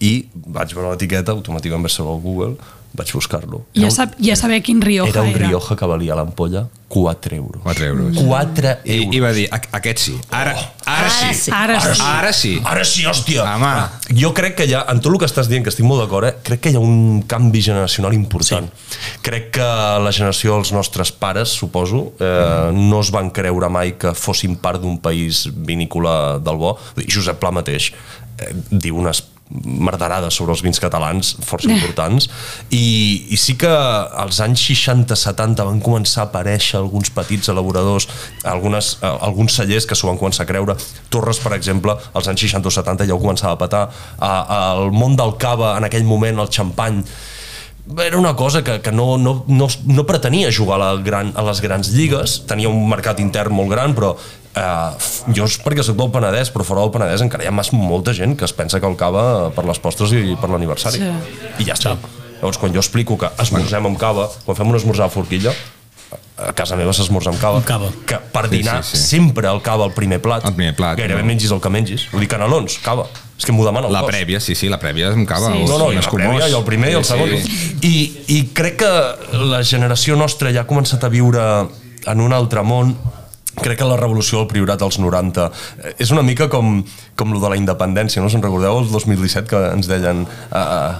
i vaig veure l'etiqueta, automàticament vaig saber al Google, vaig buscar-lo. Ja, un- sap, ja saber quin Rioja Era era. un Rioja que valia l'ampolla 4 euros. 4 euros. 4 I, euros. I va dir, "A- aquest sí. Ara, ara, Ara sí. sí. Ara sí. Ara sí. Ara sí, hòstia! Home. Jo crec que hi ha, en tot el que estàs dient, que estic molt d'acord, eh, crec que hi ha un canvi generacional important. Sí. Crec que la generació dels nostres pares, suposo, eh, no es van creure mai que fossin part d'un país vinícola del bo. Josep Pla mateix eh, diu unes merderades sobre els vins catalans força importants. I, i sí que als anys 60-70 van començar a aparèixer alguns petits elaboradors algunes, eh, alguns cellers que s'ho van començar a creure. Torres per exemple, als anys 60 o 70 ja ho començava a petar. A, al món del cava en aquell moment, el xampany era una cosa que, que no, no, no, no pretenia jugar a, la gran, a les grans lligues, tenia un mercat intern molt gran, però eh, jo és perquè soc del Penedès, però fora del Penedès encara hi ha molta gent que es pensa que el cava per les postres i per l'aniversari. Sí. I ja està. Llavors, quan jo explico que esmorzem amb cava, quan fem un esmorzar a forquilla, a casa meva s'esmorza amb cava, cava. que per Sí, dinar sí, sí. sempre el cava al primer plat, Al primer plat, gairebé no? mengis el que mengis, vull dir canelons, cava, és que m'ho demana el La cos. prèvia, sí, sí, la prèvia amb cava. Sí, No, no, i la escumós. prèvia, i el primer i el Sí, segon. sí. I, I crec que la generació nostra ja ha començat a viure en un altre món crec que la revolució del priorat als 90 eh, és una mica com, com lo de la independència, no? Se'n recordeu el 2017 que ens deien uh,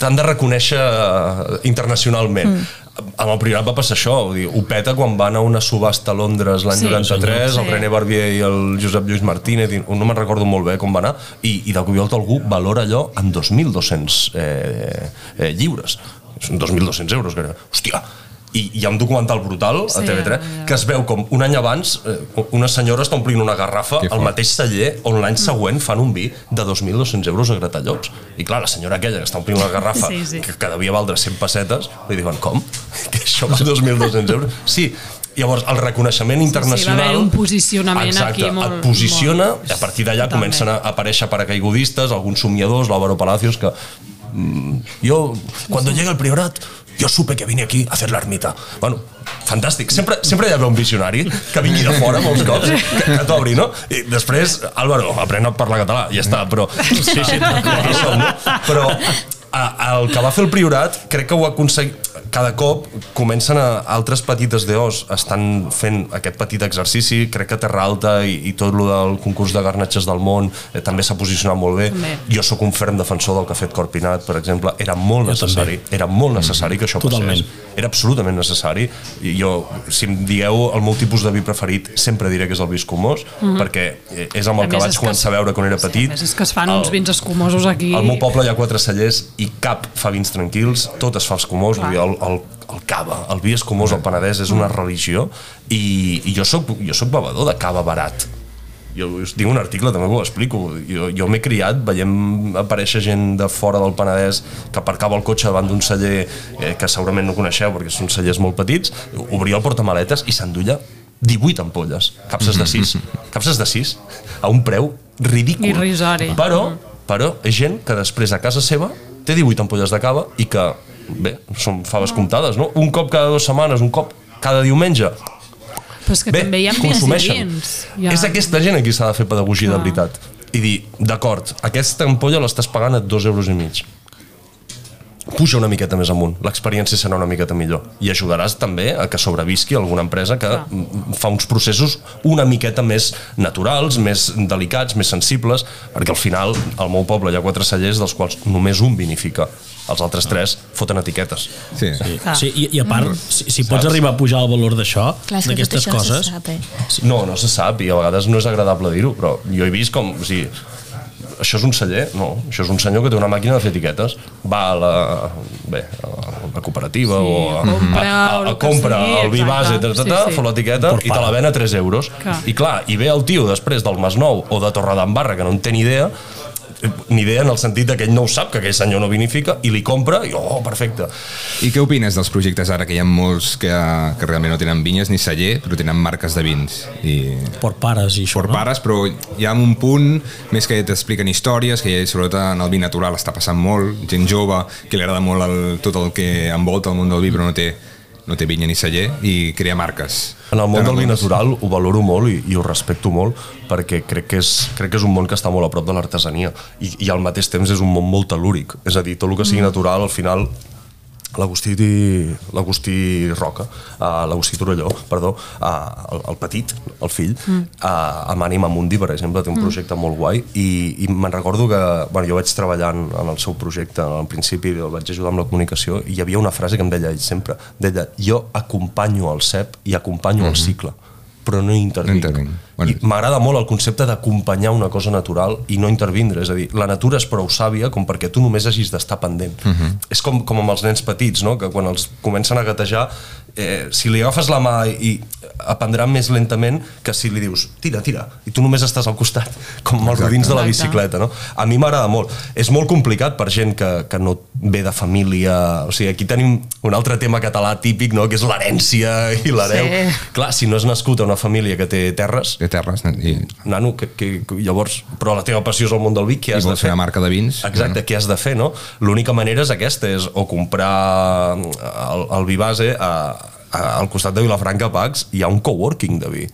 t'han de reconèixer uh, internacionalment. Mm. Amb el priorat va passar això, vull dir, ho peta quan van a una subhasta a Londres l'any Sí, 93, senyor. el Sí. René Barbier i el Josep Lluís Martínez, no me'n recordo molt bé com va anar, i, i de cop i volta algú valora allò en 2.200 eh, eh, lliures. Són 2.200 euros. Que... Hòstia! I hi ha un documental brutal a Sí, TV3 ja, ja. que es veu com un any abans eh, una senyora està omplint una garrafa al mateix celler on l'any següent fan un vi de 2.200 euros a Gratallops. I clar, la senyora aquella que està omplint la garrafa Sí, sí. que, que devia valdre 100 pessetes, li diuen, com? Que això val 2.200 euros? Sí, Llavors, el reconeixement va internacional... haver un posicionament exacte, aquí molt- et posiciona, molt- i a partir d'allà comencen a aparèixer paracaigudistes, alguns somiadors, l'Álvaro Palacios, que yo, cuando llegue el priorat, yo supe que vine aquí a hacer la ermita. Bueno, fantàstic. Sempre, sempre hi ha un visionari que vingui de fora molts cops, que, que t'obri, no? I després, Álvaro, aprèn a parlar català, ja està, però... Sí, sí, som, no? Però a, el que va fer el Priorat crec que ho aconseguit cada cop comencen a, altres petites DOs estan fent aquest petit exercici crec que Terra Alta i, i tot lo del concurs de garnatges del món eh, també s'ha posicionat molt bé També. jo sóc un ferm defensor del que ha fet Corpinat per exemple, era molt Jo necessari també. era molt necessari que això Totalment. passés era absolutament necessari i jo, si em dieu el meu tipus de vi preferit sempre diré que és el vi escumós perquè eh, és amb A el que més, vaig és que començar a veure quan era Sí, petit a més, és que es fan El- uns vins escumosos aquí. al meu poble hi ha quatre cellers i cap fa vins tranquils, tot es fa escumós, vull dir, el, el, el cava, el vi escumós al Penedès és una religió i, i jo soc, jo soc bevedor de cava barat. Jo us tinc un article, també ho explico. Jo, jo m'he criat, veiem aparèixer gent de fora del Penedès que aparcava el cotxe davant d'un celler eh, que segurament no coneixeu perquè són cellers molt petits, obria el portamaletes i s'endulla 18 ampolles, capses de 6, capses de 6, a un preu ridícul. Irrisori. Però, però és gent que després a casa seva té 18 ampolles de cava i que, bé, són faves comptades, no? Un cop cada dues setmanes, un cop cada diumenge. Però és que Bé, també hi ha consumeixen. Ja. És aquesta gent a qui s'ha de fer pedagogia de veritat. I dir, d'acord, aquesta ampolla l'estàs pagant a dos euros i mig. Puja una miqueta més amunt, l'experiència serà una miqueta millor. I ajudaràs també a que sobrevisqui alguna empresa que Clar. fa uns processos una miqueta més naturals, més delicats, més sensibles, perquè al final al meu poble hi ha quatre cellers dels quals només un vinifica. Els altres tres foten etiquetes. Sí. Sí, sí i, i a part, si, si pots arribar a pujar el valor d'això, d'aquestes això no coses... sap, eh? No, no se sap i a vegades no és agradable dir-ho, però jo he vist com... O sigui, això és un celler? No, això és un senyor que té una màquina de fer etiquetes. Va a la, bé, a la cooperativa Sí, o a, compra a, a, a, compra sigui, el vi base, ta, ta, ta, Sí, sí. fa l'etiqueta i te la ven a 3 euros. Clar. I clar, i ve el tio després del Masnou o de Torredembarra, que no en té ni idea, ni idea en el sentit que ell no ho sap, que aquell senyor no vinifica, i li compra i, oh, perfecte. I què opines dels projectes ara, que hi ha molts que, que realment no tenen vinyes ni celler, però tenen marques de vins? I Por pares i això, per no? pares, però hi ha un punt més que t'expliquen històries, que sobretot en el vi natural està passant molt, gent jove que li agrada molt el, tot el que envolta el món del vi però no té, no té vinya ni celler i crea marques. En el món Tant del vi natural ho valoro molt i, i ho respecto molt perquè crec que, és, crec que és un món que està molt a prop de l'artesania i, i al mateix temps és un món molt telúric. És a dir, tot el que sigui natural al final l'Agustí l'Agustí Roca, uh, l'Agustí Torelló, perdó, uh, el, el petit, el fill, mm. uh, amb Ànima Mundi, per exemple, té un projecte molt guai i, i me'n recordo que bueno, jo vaig treballar en, en el seu projecte al principi, el vaig ajudar amb la comunicació i hi havia una frase que em deia ell sempre, deia, jo acompanyo el cep i acompanyo mm -hmm. el cicle però no intervinc. No intervinc. Bueno. M'agrada molt el concepte d'acompanyar una cosa natural i no intervindre. És a dir, la natura és prou sàvia com perquè tu només hagis d'estar pendent. Uh -huh. És com, com amb els nens petits, no? que quan els comencen a gatejar, eh, si li agafes la mà i aprendrà més lentament que si li dius tira, tira, i tu només estàs al costat, com els rodins de la bicicleta. No? A mi m'agrada molt. És molt complicat per gent que, que no ve de família... O sigui, aquí tenim un altre tema català típic, no? que és l'herència i l'hereu. Sí. Clar, si no has nascut a una família que té terres, De terres, i, nano, que, que, llavors, però la teva passió és el món del vi, què i has de vols fer una marca de vins. Exacte, què has de fer, no? L'única manera és aquesta, és o comprar el, el vi base a, a, al costat de Vilafranca Pax hi ha un coworking de vi.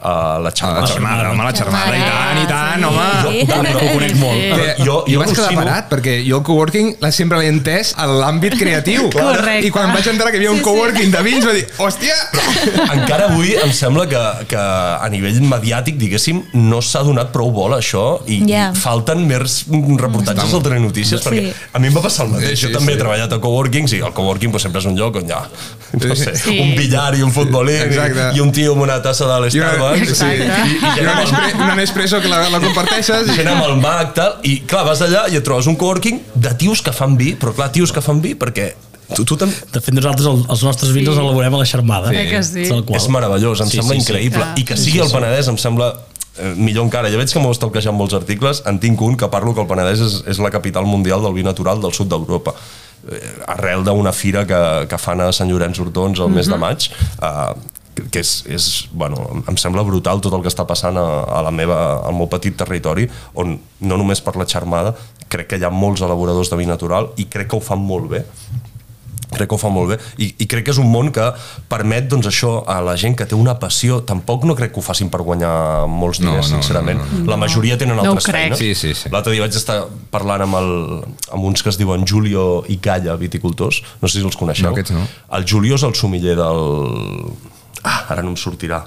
A la A xarxa. la xermada, home, la xermada, i tant, i tant, home. Sí. Jo, jo, ho conec molt. Sí. Que, Jo- jo, jo vaig quedar parat, perquè jo el coworking la sempre l'he entès a l'àmbit creatiu. Correcte. I quan vaig entrar que hi havia un Sí, sí. coworking de vins, vaig dir, hòstia! Encara avui em sembla que, que a nivell mediàtic, diguéssim, no s'ha donat prou bola això i Ja. falten més reportatges al Telenotícies, Sí. perquè a mi em va passar el mateix. Sí, sí, jo també sí. he treballat a coworkings i el coworking pues, sempre és un lloc on hi ha no sé, Sí. un billar i un futbolín Exacte. i, un tio amb una tassa de I l'Starbucks sí, i, i una, Nespre, una Nespresso que la, la comparteixes i... amb el Mac, tal, i clar, vas allà i et trobes un coworking de tios que fan vi, però clar, tios que fan vi perquè tu, tu també... De fet, nosaltres el, els nostres vins Sí. els elaborem a la xermada. Eh que sí? Tal qual. És meravellós, em Sí, sembla sí, sí. increïble. Clar. I que Sí, sigui sí, el sí. Penedès em sembla eh, millor encara. Jo veig que m'ho estalquejant molts articles, en tinc un que parlo que el Penedès és, és la capital mundial del vi natural del sud d'Europa eh, arrel d'una fira que, que fan a Sant Llorenç Hortons el mes de maig eh, que és, és bueno, em sembla brutal tot el que està passant a, a la meva, al meu petit territori on no només per la xarmada crec que hi ha molts elaboradors de vi natural i crec que ho fan molt bé. Crec que ho fa molt bé. I, i crec que és un món que permet doncs això a la gent que té una passió. Tampoc no crec que ho facin per guanyar molts No, diners no, sincerament, no, la majoria tenen No altres crec. feines. Sí, sí, sí. l'altre dia vaig estar parlant amb, el, amb uns que es diuen Julio i Calla viticultors, no sé si els coneixeu. No, no. el Julio és el somiller del ah, ara no em sortirà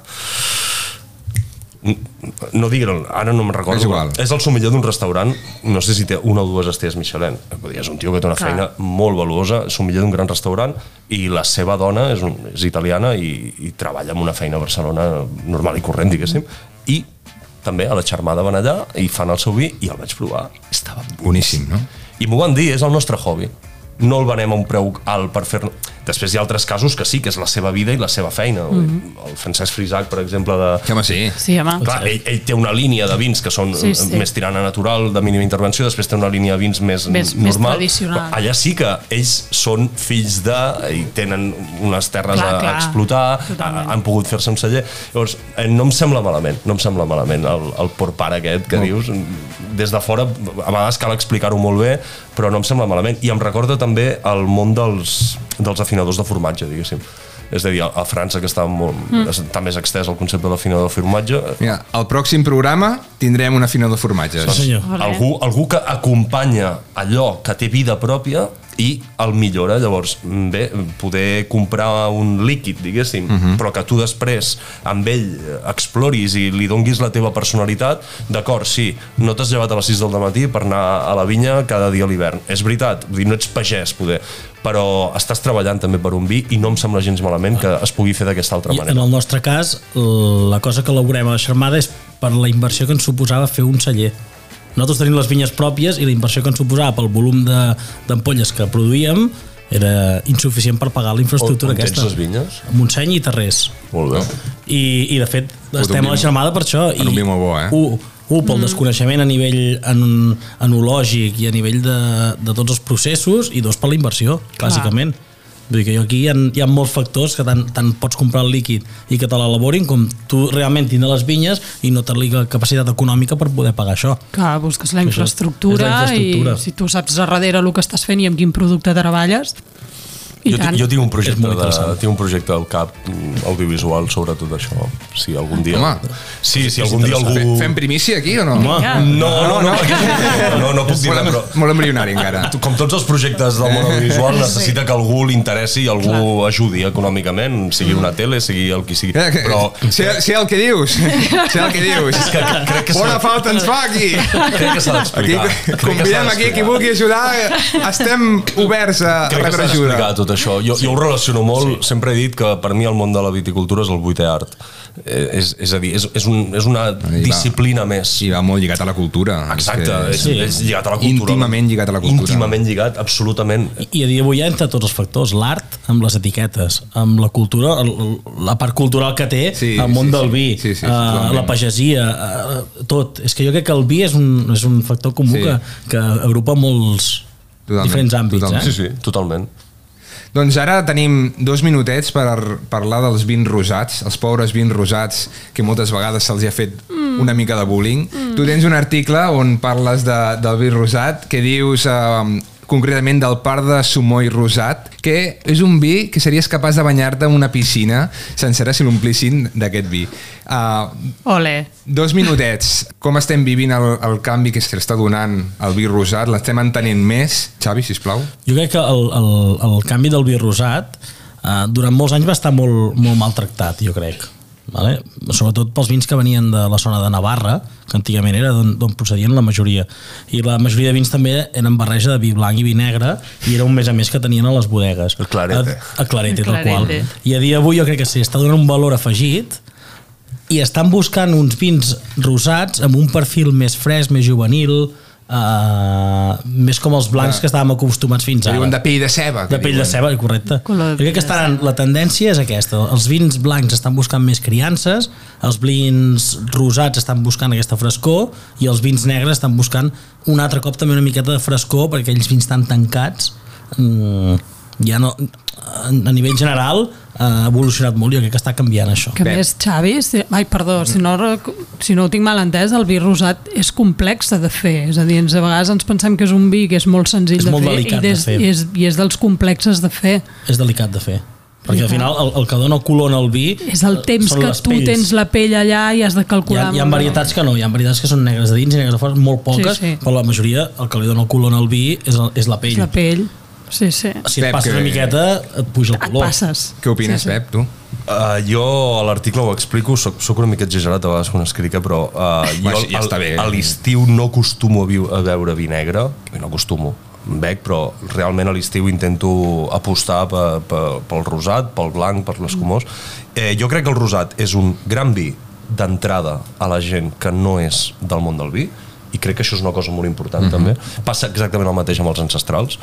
no digue'l, ara no me'n recordo És igual. és el somiller d'un restaurant no sé si té una o dues estrelles Michelin és un tio que té una Clar. feina molt valuosa somiller d'un gran restaurant i la seva dona és, un, és italiana i, i treballa en una feina a Barcelona normal i corrent diguéssim i també a la xarmada van allà i fan el seu vi i el vaig provar estava Boníssim, no? i m'ho van dir, és el nostre hobby no el venem a un preu alt per fer després hi ha altres casos que sí, que és la seva vida i la seva feina mm. -hmm. el Francesc Frisac per exemple de, Que home, sí. Sí, home. Clar, ell, ell té una línia de vins que són Sí, sí, sí. sí. més tirant a natural, de mínima intervenció, després té una línia de vins més, Més- més normal. tradicional. Però Allà sí que ells són fills de... i tenen unes terres Clar, a, clar. explotar, Totalment. a, han pogut fer-se un celler. Llavors, eh, no em sembla malament, no em sembla malament el, el por pare aquest que No. dius. Des de fora, a vegades cal explicar-ho molt bé, però no em sembla malament. I em recorda també el món dels, dels afinadors de formatge, diguéssim. És a dir, a, França, que està, molt, mm. està més extès el concepte de l'afinador de formatge, Mira, al pròxim programa tindrem un afinador de formatges. Sí, senyor. Algú, algú que acompanya allò que té vida pròpia i el millora, llavors bé, poder comprar un líquid diguéssim, uh -huh. però que tu després amb ell exploris i li donguis la teva personalitat, d'acord, sí no t'has llevat a les 6 del matí per anar a la vinya cada dia a l'hivern, és veritat vull dir, no ets pagès poder, però estàs treballant també per un vi i no em sembla gens malament que es pugui fer d'aquesta altra I en manera el nostre cas, la cosa que elaborem a la Xarmada és per la inversió que ens suposava fer un celler. Nosaltres tenim les vinyes pròpies i la inversió que ens suposava pel volum de- d'ampolles que produïem era insuficient per pagar la infraestructura On- on tens aquesta. les vinyes? A Montseny i Tarrés. molt bé I, i de fet un estem a la Xarmada per això. en un I, vi molt bo, eh? Un, un pel desconeixement a nivell en, enològic i a nivell de, de tots els processos i dos per la inversió, clàssicament. Vull dir que jo aquí hi ha, hi ha molts factors que tant, tant pots comprar el líquid i que te l'elaborin com tu realment tindre les vinyes i no tenir la capacitat econòmica per poder pagar això. Clar, busques la infraestructura, la infraestructura. i si tu saps a darrere el que estàs fent i amb quin producte treballes, i jo, tant. jo tinc un És projecte de, tinc un projecte al cap audiovisual sobre tot això si algun dia Home. sí, si algun dia algú Fe- Fem primícia aquí o no? Vinga. no, no, no, perquè- no, no puc dir molt, però molt embrionari encara. tu- com tots els projectes del món audiovisual necessita que algú li interessi i algú ajudi econòmicament sigui una tele, sigui el que sigui Eh, però Sé, sé el que dius, sé el que dius. que crec que Bona falta ens fa aquí. crec que s'ha d'explicar convidem aquí qui vulgui ajudar. Estem oberts a Crec que rebre s'ha d'explicar ajuda. Tot això. Jo, jo ho relaciono molt, sí. sempre he dit que per mi el món de la viticultura és el vuitè art. Eh, és, és a dir, és, és, un, és una va. disciplina més. I va molt lligat a la cultura. Exacte, és, Sí. és lligat a la cultura. Íntimament lligat a la cultura. Íntimament lligat, absolutament. I a dia d'avui hi ha entre tots els factors, l'art amb les etiquetes, amb la cultura, el- la part cultural que té, Sí, el món sí, del sí. vi, Sí, sí, eh, totalment. la pagesia, eh, tot. És que jo crec que el vi és un, és un factor comú Sí. que, que agrupa molts Totalment, diferents àmbits. totalment. Eh? Sí, sí, totalment. Doncs ara tenim dos minutets per parlar dels vins rosats, els pobres vins rosats que moltes vegades se'ls ha fet una mica de bullying. Tu tens un article on parles de, del vi rosat que dius eh, concretament del Parc de Sumoy Rosat, que és un vi que series capaç de banyar-te en una piscina sencera si l'omplissin d'aquest vi. Uh, Ole. Dos minutets. Com estem vivint el, el canvi que s'està donant al vi rosat? L'estem entenent més? Xavi, sisplau. Jo crec que el, el, el canvi del vi rosat eh, durant molts anys va estar molt, molt maltractat, jo crec. Vale? Sobretot pels vins que venien de la zona de Navarra, que antigament era d'on procedien la majoria. I la majoria de vins també eren barreja de vi blanc i vi negre, i era un més a més que tenien a les bodegues. El clarete. A, a clarete, El tal qual. clarete. I a dia d'avui jo crec que s'hi està donant un valor afegit i estan buscant uns vins rosats amb un perfil més fresc, més juvenil, uh, més com els blancs que estàvem acostumats fins ara. diuen de pell de ceba. De pell de diuen. ceba, correcte. Color de Jo crec que de estaran, la tendència és aquesta. Els vins blancs estan buscant més criances, els vins rosats estan buscant aquesta frescor i els vins negres estan buscant un altre cop també una miqueta de frescor perquè aquells vins tan tancats mm, ja no, a a nivell general ha evolucionat molt i jo crec que està canviant això. Que més, Xavi, si, ai, perdó, si no, si no ho tinc mal entès, el vi rosat és complex de fer. És a dir, ens, a vegades ens pensem que és un vi que és molt senzill És de molt fer, i, de des, fer. i, és, i és dels complexes de fer. És delicat de fer. Perquè al final el, el que dona color al vi És el temps són que tu pells. tens la pell allà i has de Hi calcular. ha, hi ha molt bé. varietats que no, hi ha varietats que són negres de dins i negres de fora, molt poques, Sí, sí. però la majoria el que li dona el color al vi és, el, és la pell. És la pell. Sí, sí. Si Pep, et passes que- una miqueta, et puja el Et color. passes. Què opines, Sí, sí. Pep, tu? Uh, jo a l'article ho explico, soc, soc una mica exagerat a vegades quan escric, però uh, jo ja està bé. a l'estiu no acostumo a, viu, a beure vi negre, no acostumo, bec, però realment a l'estiu intento apostar pe, pe, pel rosat, pel blanc, per l'escumós. Eh, jo crec que el rosat és un gran vi d'entrada a la gent que no és del món del vi, i crec que això és una cosa molt important també. Passa exactament el mateix amb els ancestrals.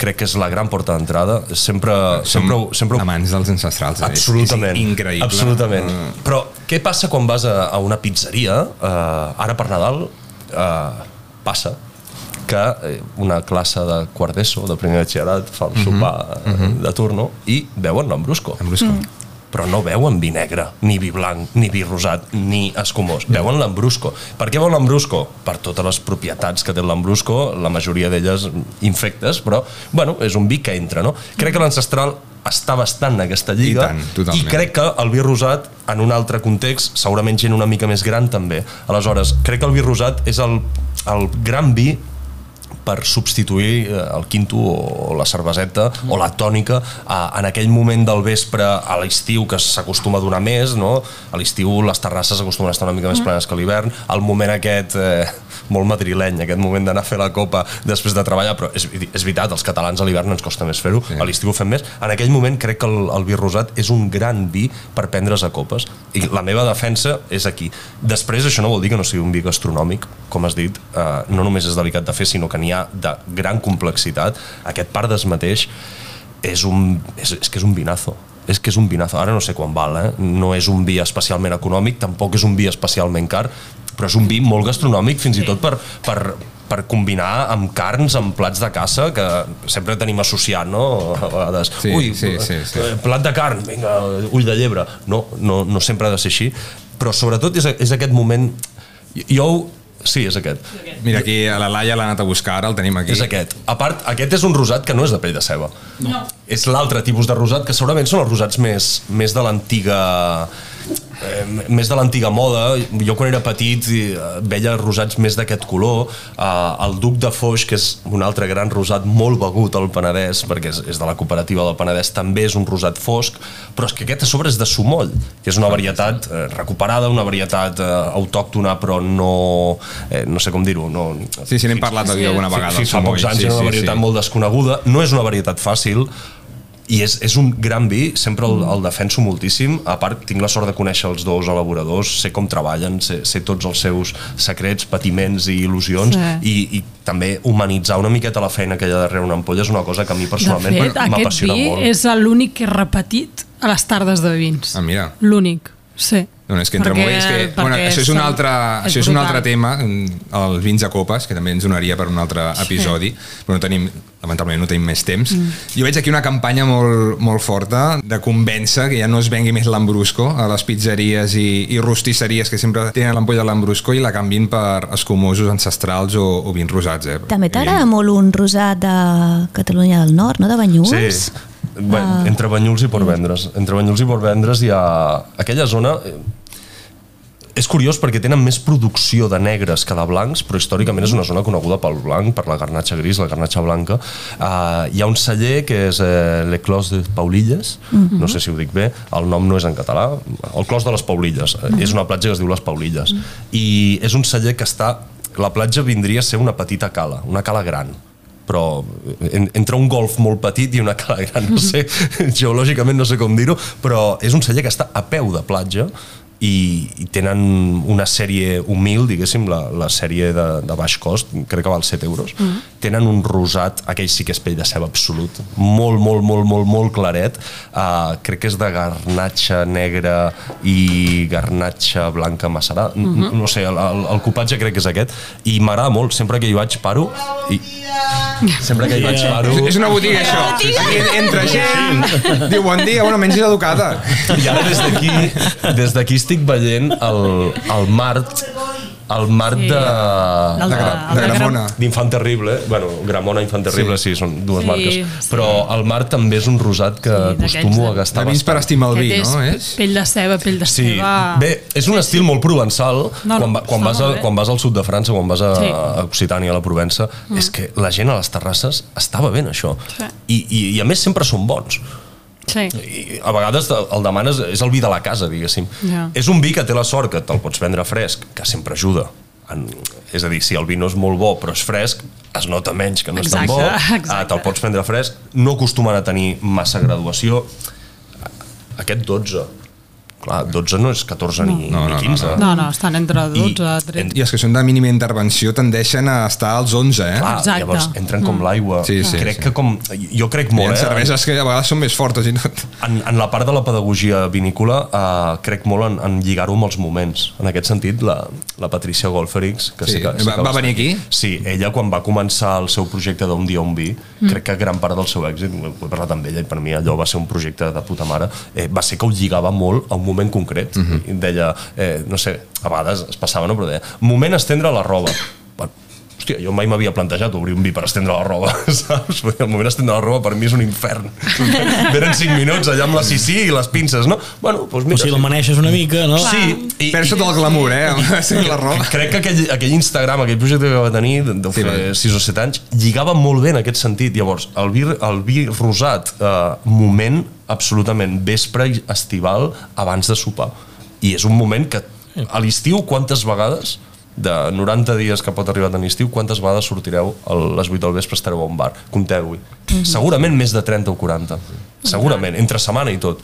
Crec que és la gran porta d'entrada. Sempre, sempre, ho- sempre, ho- amants dels ancestrals. eh? És- Absolutament. És increïble. Absolutament. Eh, Però què passa quan vas a, a una pizzeria, eh, ara per Nadal, eh, passa que eh, una classe de quart d'ESO, de primer batxillerat, fa el sopar eh, de turno i veuen l'ambrusco. Ambrusco. Però no veuen vi negre, ni vi blanc, ni vi rosat, ni escumós. Veuen l'ambrusco. Per què veuen l'ambrusco? Per totes les propietats que té l'ambrusco, la majoria d'elles infectes, però, bueno, és un vi que entra, no? Crec que l'ancestral està bastant en aquesta lliga I tant, totalment. i crec que el vi rosat en un altre context, segurament gent una mica més gran també. Aleshores, crec que el vi rosat és el, el gran vi per substituir eh, el quinto o la cerveseta o la tònica eh, en aquell moment del vespre a l'estiu que s'acostuma a donar més no? a l'estiu les terrasses s'acostumen a estar una mica més plenes que l'hivern el moment aquest eh, molt madrileny aquest moment d'anar a fer la copa després de treballar però és, és veritat, els catalans a l'hivern ens costa més fer-ho, Sí. a l'estiu ho fem més. En aquell moment crec que el, el vi rosat és un gran vi per prendre's a copes. I la meva defensa és aquí. Després això no vol dir que no sigui un vi gastronòmic com has dit, eh, no només és delicat de fer sinó que n'hi ha de gran complexitat. Aquest Pardes mateix és, un, és, és que és un vinazo. És que és un vinazo, ara no sé quan val eh? no és un vi especialment econòmic tampoc és un vi especialment car però és un vi molt gastronòmic fins i tot per, per, per combinar amb carns, amb plats de caça que sempre tenim associat, no? A vegades, Sí, ui, sí, sí, sí. eh, plat de carn, vinga, ull de llebre. No, no, no sempre ha de ser així, però sobretot és, és aquest moment... Jo, sí, és aquest. Mira, aquí a la Laia l'ha anat a buscar, ara el tenim aquí. És aquest. A part, aquest és un rosat que no és de pell de ceba. No. És l'altre tipus de rosat que segurament són els rosats més, més de l'antiga eh, més de l'antiga moda jo quan era petit eh, veia rosats més d'aquest color eh, el Duc de Foix que és un altre gran rosat molt begut al Penedès perquè és, és de la cooperativa del Penedès també és un rosat fosc però és que aquest a sobre és de sumoll que és una varietat eh, recuperada una varietat eh, autòctona però no eh, no sé com dir-ho no, Sí, sí, n'hem parlat aquí alguna vegada. Fins el fa pocs anys Sí, era una sí, varietat sí. molt desconeguda. No és una varietat fàcil, i és, és un gran vi, sempre el, el defenso moltíssim. A part, tinc la sort de conèixer els dos elaboradors, sé com treballen, sé, sé tots els seus secrets, patiments i il·lusions, Sí. i, i també humanitzar una miqueta la feina que hi ha darrere una ampolla és una cosa que a mi De personalment fet, aquest m'apassiona vi molt. és l'únic que he repetit a les tardes de vins. Ah, mira. L'únic, sí. No, és que entra Perquè- molt. És que, bueno, això és un altre, és això és un altre tema, els vins de copes, que també ens donaria per un altre episodi, però no tenim, lamentablement no tenim més temps. Mm. Jo veig aquí una campanya molt, molt forta de convèncer que ja no es vengui més l'ambrusco a les pizzeries i, i rostisseries que sempre tenen l'ampolla de l'ambrusco i la canvin per escumosos ancestrals o, o vins rosats. Eh? També t'agrada molt un rosat de Catalunya del Nord, no? De Banyuls? Sí, Bé, entre Banyuls i Portvendres. Entre Banyuls i Portvendres hi ha aquella zona... eh, És curiós perquè tenen més producció de negres que de blancs, però històricament és una zona coneguda pel blanc, per la garnatxa gris, la garnatxa blanca. Uh, hi ha un celler que és uh, Le Clos de Paulilles, no sé si ho dic bé, el nom no és en català, el Clos de les Paulilles. Uh És una platja que es diu les Paulilles. I és un celler que està... La platja vindria a ser una petita cala, una cala gran però en, entre un golf molt petit i una cala gran, no sé, geològicament no sé com dir-ho, però és un celler que està a peu de platja i, i tenen una sèrie humil, diguéssim, la, la sèrie de, de baix cost, crec que val 7 euros, mm. tenen un rosat, aquell sí que és pell de ceba absolut, molt, molt, molt, molt, molt claret. Uh, crec que és de garnatxa negra i garnatxa blanca macerà. Uh -huh. No sé, el, el, el copatge crec que és aquest. I m'agrada molt, sempre que hi vaig paro... I... Sempre que hi vaig paro... És una botiga, això. Aquí entra gent, diu bon dia, bueno, menys educada. I ara des d'aquí des d'aquí estic veient el, el Mart el Mart Sí. de... El De, de- de de Gramona. d'Infant Terrible, bueno, Gramona, Infant Terrible, sí, sí són dues Sí, marques. sí. Però el Mart també és un rosat que Sí, acostumo a gastar De vins per bastant. estimar el vi, no? és pell de ceba, pell de Sí, ceba... bé, és un estil molt provençal. No, no, quan, va, quan, vas a, quan vas al sud de França, quan vas a, Sí. a Occitània, a la Provença, mm. és que la gent a les terrasses estava ben això. Sí. I, i, I a més sempre són bons. Sí. I a vegades el demanes, és el vi de la casa, diguéssim. Ja. És un vi que té la sort que te'l pots vendre fresc, que sempre ajuda. En, és a dir, si el vi no és molt bo però és fresc, es nota menys que no és tan bo, Exacte, ah, exacte. te'l pots prendre fresc, no acostumen a tenir massa graduació. Aquest 12, clar, 12 no és 14 ni, No, no, ni no, 15. No, no, estan entre 12 i en- 13. I els que són de mínima intervenció tendeixen a estar als 11, eh? Clar, Exacte. llavors entren com l'aigua. Sí, sí, crec sí. que com... Jo crec Hi molt, ha eh? cerveses que a vegades són més fortes i tot. En, en la part de la pedagogia vinícola eh, crec molt en, en lligar-ho amb els moments. En aquest sentit, la, la Patricia Golferix, que Sí, sé que, sé va- que va venir aquí? Sí, ella quan va començar el seu projecte d'un dia un vi, mm. crec que gran part del seu èxit, ho he parlat amb ella i per mi allò va ser un projecte de puta mare, eh, va ser que ho lligava molt a un moment concret. Mm Mhm. I deia, eh, no sé, a vegades es passava, no? però deia, moment estendre la roba. Bueno, Hòstia, jo mai m'havia plantejat obrir un vi per estendre la roba, saps? Vull dir, El moment d'estendre la roba per mi és un infern. Venen 5 minuts allà amb la sisí i les pinces, no? Bueno, doncs O mira... si la maneixes una mica, no? Sí, i, Perds tot el glamour, eh? Amb la roba. crec que aquell, aquell Instagram, aquell projecte que va tenir, deu Sí, fer va. 6 o 7 anys, lligava molt bé en aquest sentit. Llavors, el vi, el vi rosat, eh, moment absolutament vespre i estival abans de sopar. I és un moment que a l'estiu, quantes vegades de 90 dies que pot arribar tant estiu, quantes vegades sortireu a les 8 del vespre estareu a un bar? Compteu-hi. Segurament més de 30 o 40. Segurament, entre setmana i tot.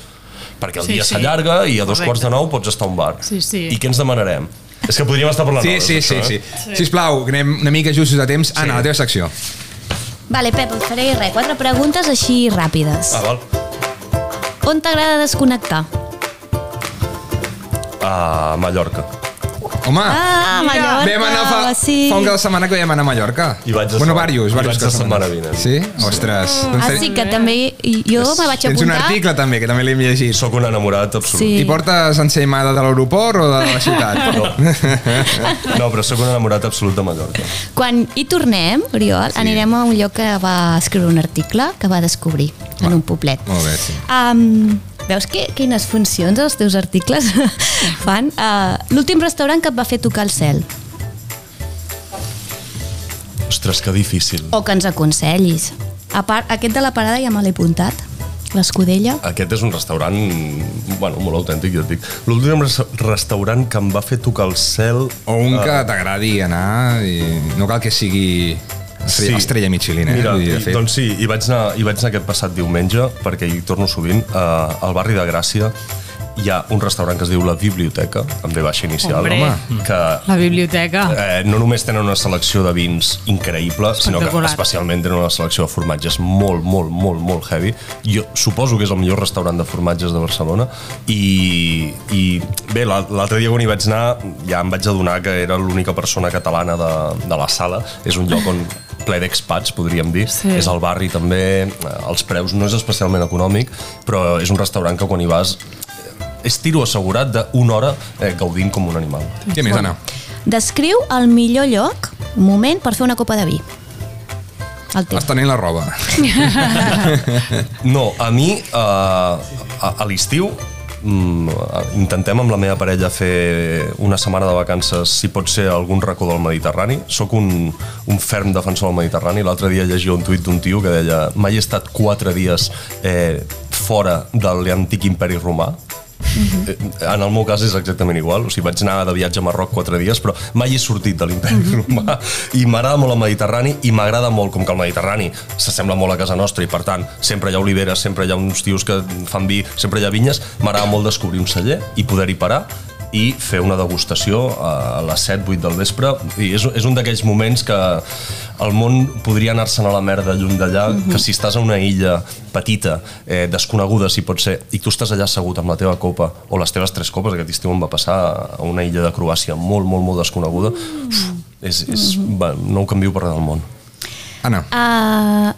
Perquè el Sí, dia sí. s'allarga i a dos Correcte. quarts de nou pots estar a un bar. Sí, sí. I què ens demanarem? És que podríem estar parlant Sí, hores, sí, sí, d'això, sí. eh? Sisplau, anem una mica justos de temps. Anna, la teva secció. Vale, Pep, et faré res, quatre preguntes així ràpides. Ah, val. On t'agrada desconnectar? A Mallorca. Home, Ah, Mallorca, vam anar fa, sí. fa un cap de setmana que vam anar a Mallorca. I vaig a bueno, varios, i varios vaig la setmana vinent. Sí? Ostres. Doncs Ah, ten- sí, que també... i Jo me vaig Tens un apuntar... article també, que també l'hem llegit. Soc un enamorat absolut. Sí. I portes ensaïmada de l'aeroport o de la ciutat? No, però sóc un enamorat absolut de Mallorca. Quan hi tornem, Oriol, sí. anirem a un lloc que va escriure un article que va descobrir en un poblet. Molt bé, sí. Um, veus que, quines funcions els teus articles fan? Uh, L'últim restaurant que et va fer tocar el cel Ostres, que difícil. o que ens aconsellis. A part, aquest de la parada ja me l'he apuntat, l'escudella. Aquest és un restaurant, bueno, molt autèntic, ja et dic. L'últim res- restaurant que em va fer tocar el cel... O un que eh, t'agradi anar i no cal que sigui estrella, estrella Michelin, eh? Mira, i, doncs sí, hi vaig, anar, hi vaig anar aquest passat diumenge, perquè hi torno sovint, eh, al barri de Gràcia hi ha un restaurant que es diu La Biblioteca, amb V baixa inicial, Hombre. home, que La biblioteca. eh, no només tenen una selecció de vins increïble, sinó que especialment tenen una selecció de formatges molt, molt, molt, molt heavy. Jo suposo que és el millor restaurant de formatges de Barcelona i, i bé, la- l'altre dia quan hi vaig anar ja em vaig adonar que era l'única persona catalana de, de la sala. És un lloc on ple d'expats, podríem dir. Sí. És al barri també, eh, els preus no és especialment econòmic, però és un restaurant que quan hi vas eh, és tiro assegurat d'una hora eh, gaudint com un animal. Què més, Anna? Descriu el millor lloc, moment, per fer una copa de vi. El teu. Estenent la roba. No, a mi, eh, a, a l'estiu, intentem amb la meva parella fer una setmana de vacances, si pot ser a algun racó del Mediterrani. Soc un, un ferm defensor del Mediterrani. L'altre dia llegia un tuit d'un tio que deia mai he estat quatre dies eh, fora de l'antic imperi romà. Eh, En el meu cas és exactament igual, o sigui, vaig anar de viatge a Marroc quatre dies, però mai he sortit de l'imperi romà. I m'agrada molt el Mediterrani i m'agrada molt, com que el Mediterrani s'assembla molt a casa nostra i per tant sempre hi ha oliveres, sempre hi ha uns tios que fan vi, sempre hi ha vinyes, m'agrada molt descobrir un celler i poder-hi parar i fer una degustació a les 7-8 del vespre i és, és un d'aquells moments que el món podria anar-se'n a la merda lluny d'allà, Mhm. que si estàs a una illa petita, eh, desconeguda si pot ser, i tu estàs allà assegut amb la teva copa o les teves tres copes, aquest estiu em va passar a una illa de Croàcia molt, molt, molt desconeguda, uf, és, és, Mhm. va, no ho canvio per res del món. Anna, Uh,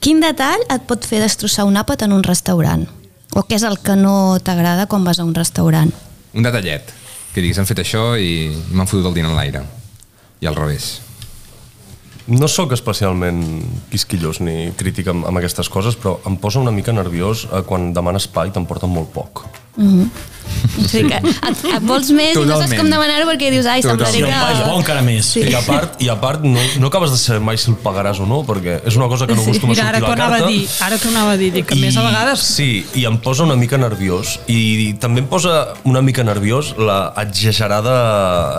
quin detall et pot fer destrossar un àpat en un restaurant? O què és el que no t'agrada quan vas a un restaurant? Un detallet. Que diguis, han fet això i m'han fotut el dinar en l'aire. I al revés. No sóc especialment quisquillós ni crític amb, amb aquestes coses, però em posa una mica nerviós eh, quan demanes pa i te'n porten molt poc. O sigui que et, et vols més i no saps Totalment. com demanar-ho perquè dius, ai, semblaré pa és bo, que... encara més. Sí. I a part, i a part no, no acabes de saber mai si el pagaràs o no, perquè és una cosa que no acostuma Mira, a sortir que la anava carta. a dir, ara que anava a dir, dic que més a vegades... Sí, i em posa una mica nerviós i també em posa una mica nerviós la exagerada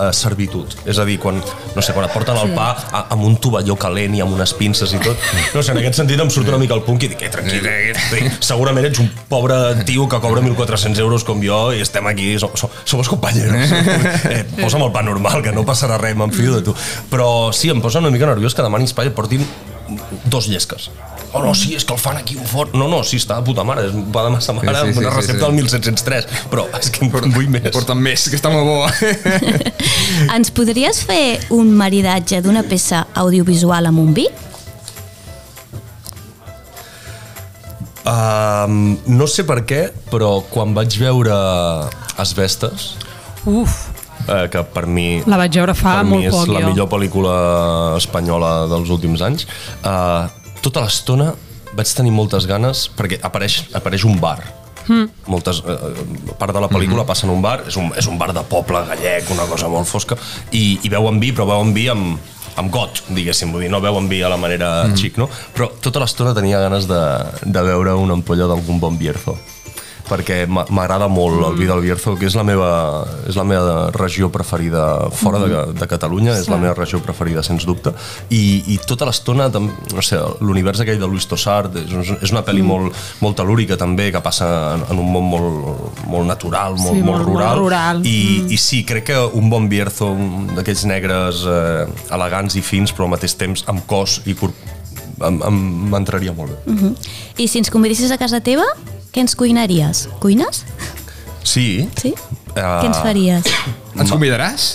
eh, servitud. És a dir, quan, no sé, quan et porten el pa a, amb un tovalló calent i amb unes pinces i tot. No sé, en aquest sentit em surt una mica el punk i dic, eh, tranquil, eh, segurament ets un pobre tio que cobra 1.400 euros com jo i estem aquí, som, som, somos compañeros. Eh, posa'm el pa normal, que no passarà res, m'enfio de tu. Però sí, em posa una mica nerviós que demanis pa i portin dos llesques. Oh, no, sí, és que el fan aquí un fort. No, no, sí, està de puta mare. Pa de massa mare Sí, sí, amb una sí, recepta sí. del 1703. Però és que en vull més. Porten més, que està molt bo. Ens podries fer un maridatge d'una peça audiovisual amb un vi? Um, no sé per què, però quan vaig veure Asbestes, Uf, eh, que per mi la vaig veure fa per mi molt és poc, la jo. millor pel·lícula espanyola dels últims anys uh, tota l'estona vaig tenir moltes ganes perquè apareix, apareix un bar mm. moltes, uh, part de la pel·lícula passa en un bar és un, és un bar de poble gallec una cosa molt fosca i, i veuen vi però veuen vi amb, amb got, diguéssim, vull dir, no veuen vi a la manera mm. xic, no? Però tota l'estona tenia ganes de, de veure una ampolla d'algun bon Bierzo perquè m'a- m'agrada molt el vi del Bierzo, que és la meva, és la meva regió preferida fora de, de Catalunya, és la meva regió preferida, sens dubte. I, i tota l'estona, no sé, l'univers aquell de Louis Tossard, és, és una pel·li molt, molt telúrica també, que passa en, en un món molt, molt natural, molt, Sí, molt, molt- molt rural. rural. I, I sí, crec que un bon Bierzo, d'aquells negres eh, elegants i fins, però al mateix temps amb cos i corp m'entraria molt bé. Uh -huh. I si ens convidessis a casa teva, què ens cuinaries? Cuines? Sí. Sí? Ah. Què ens faries? Ens convidaràs?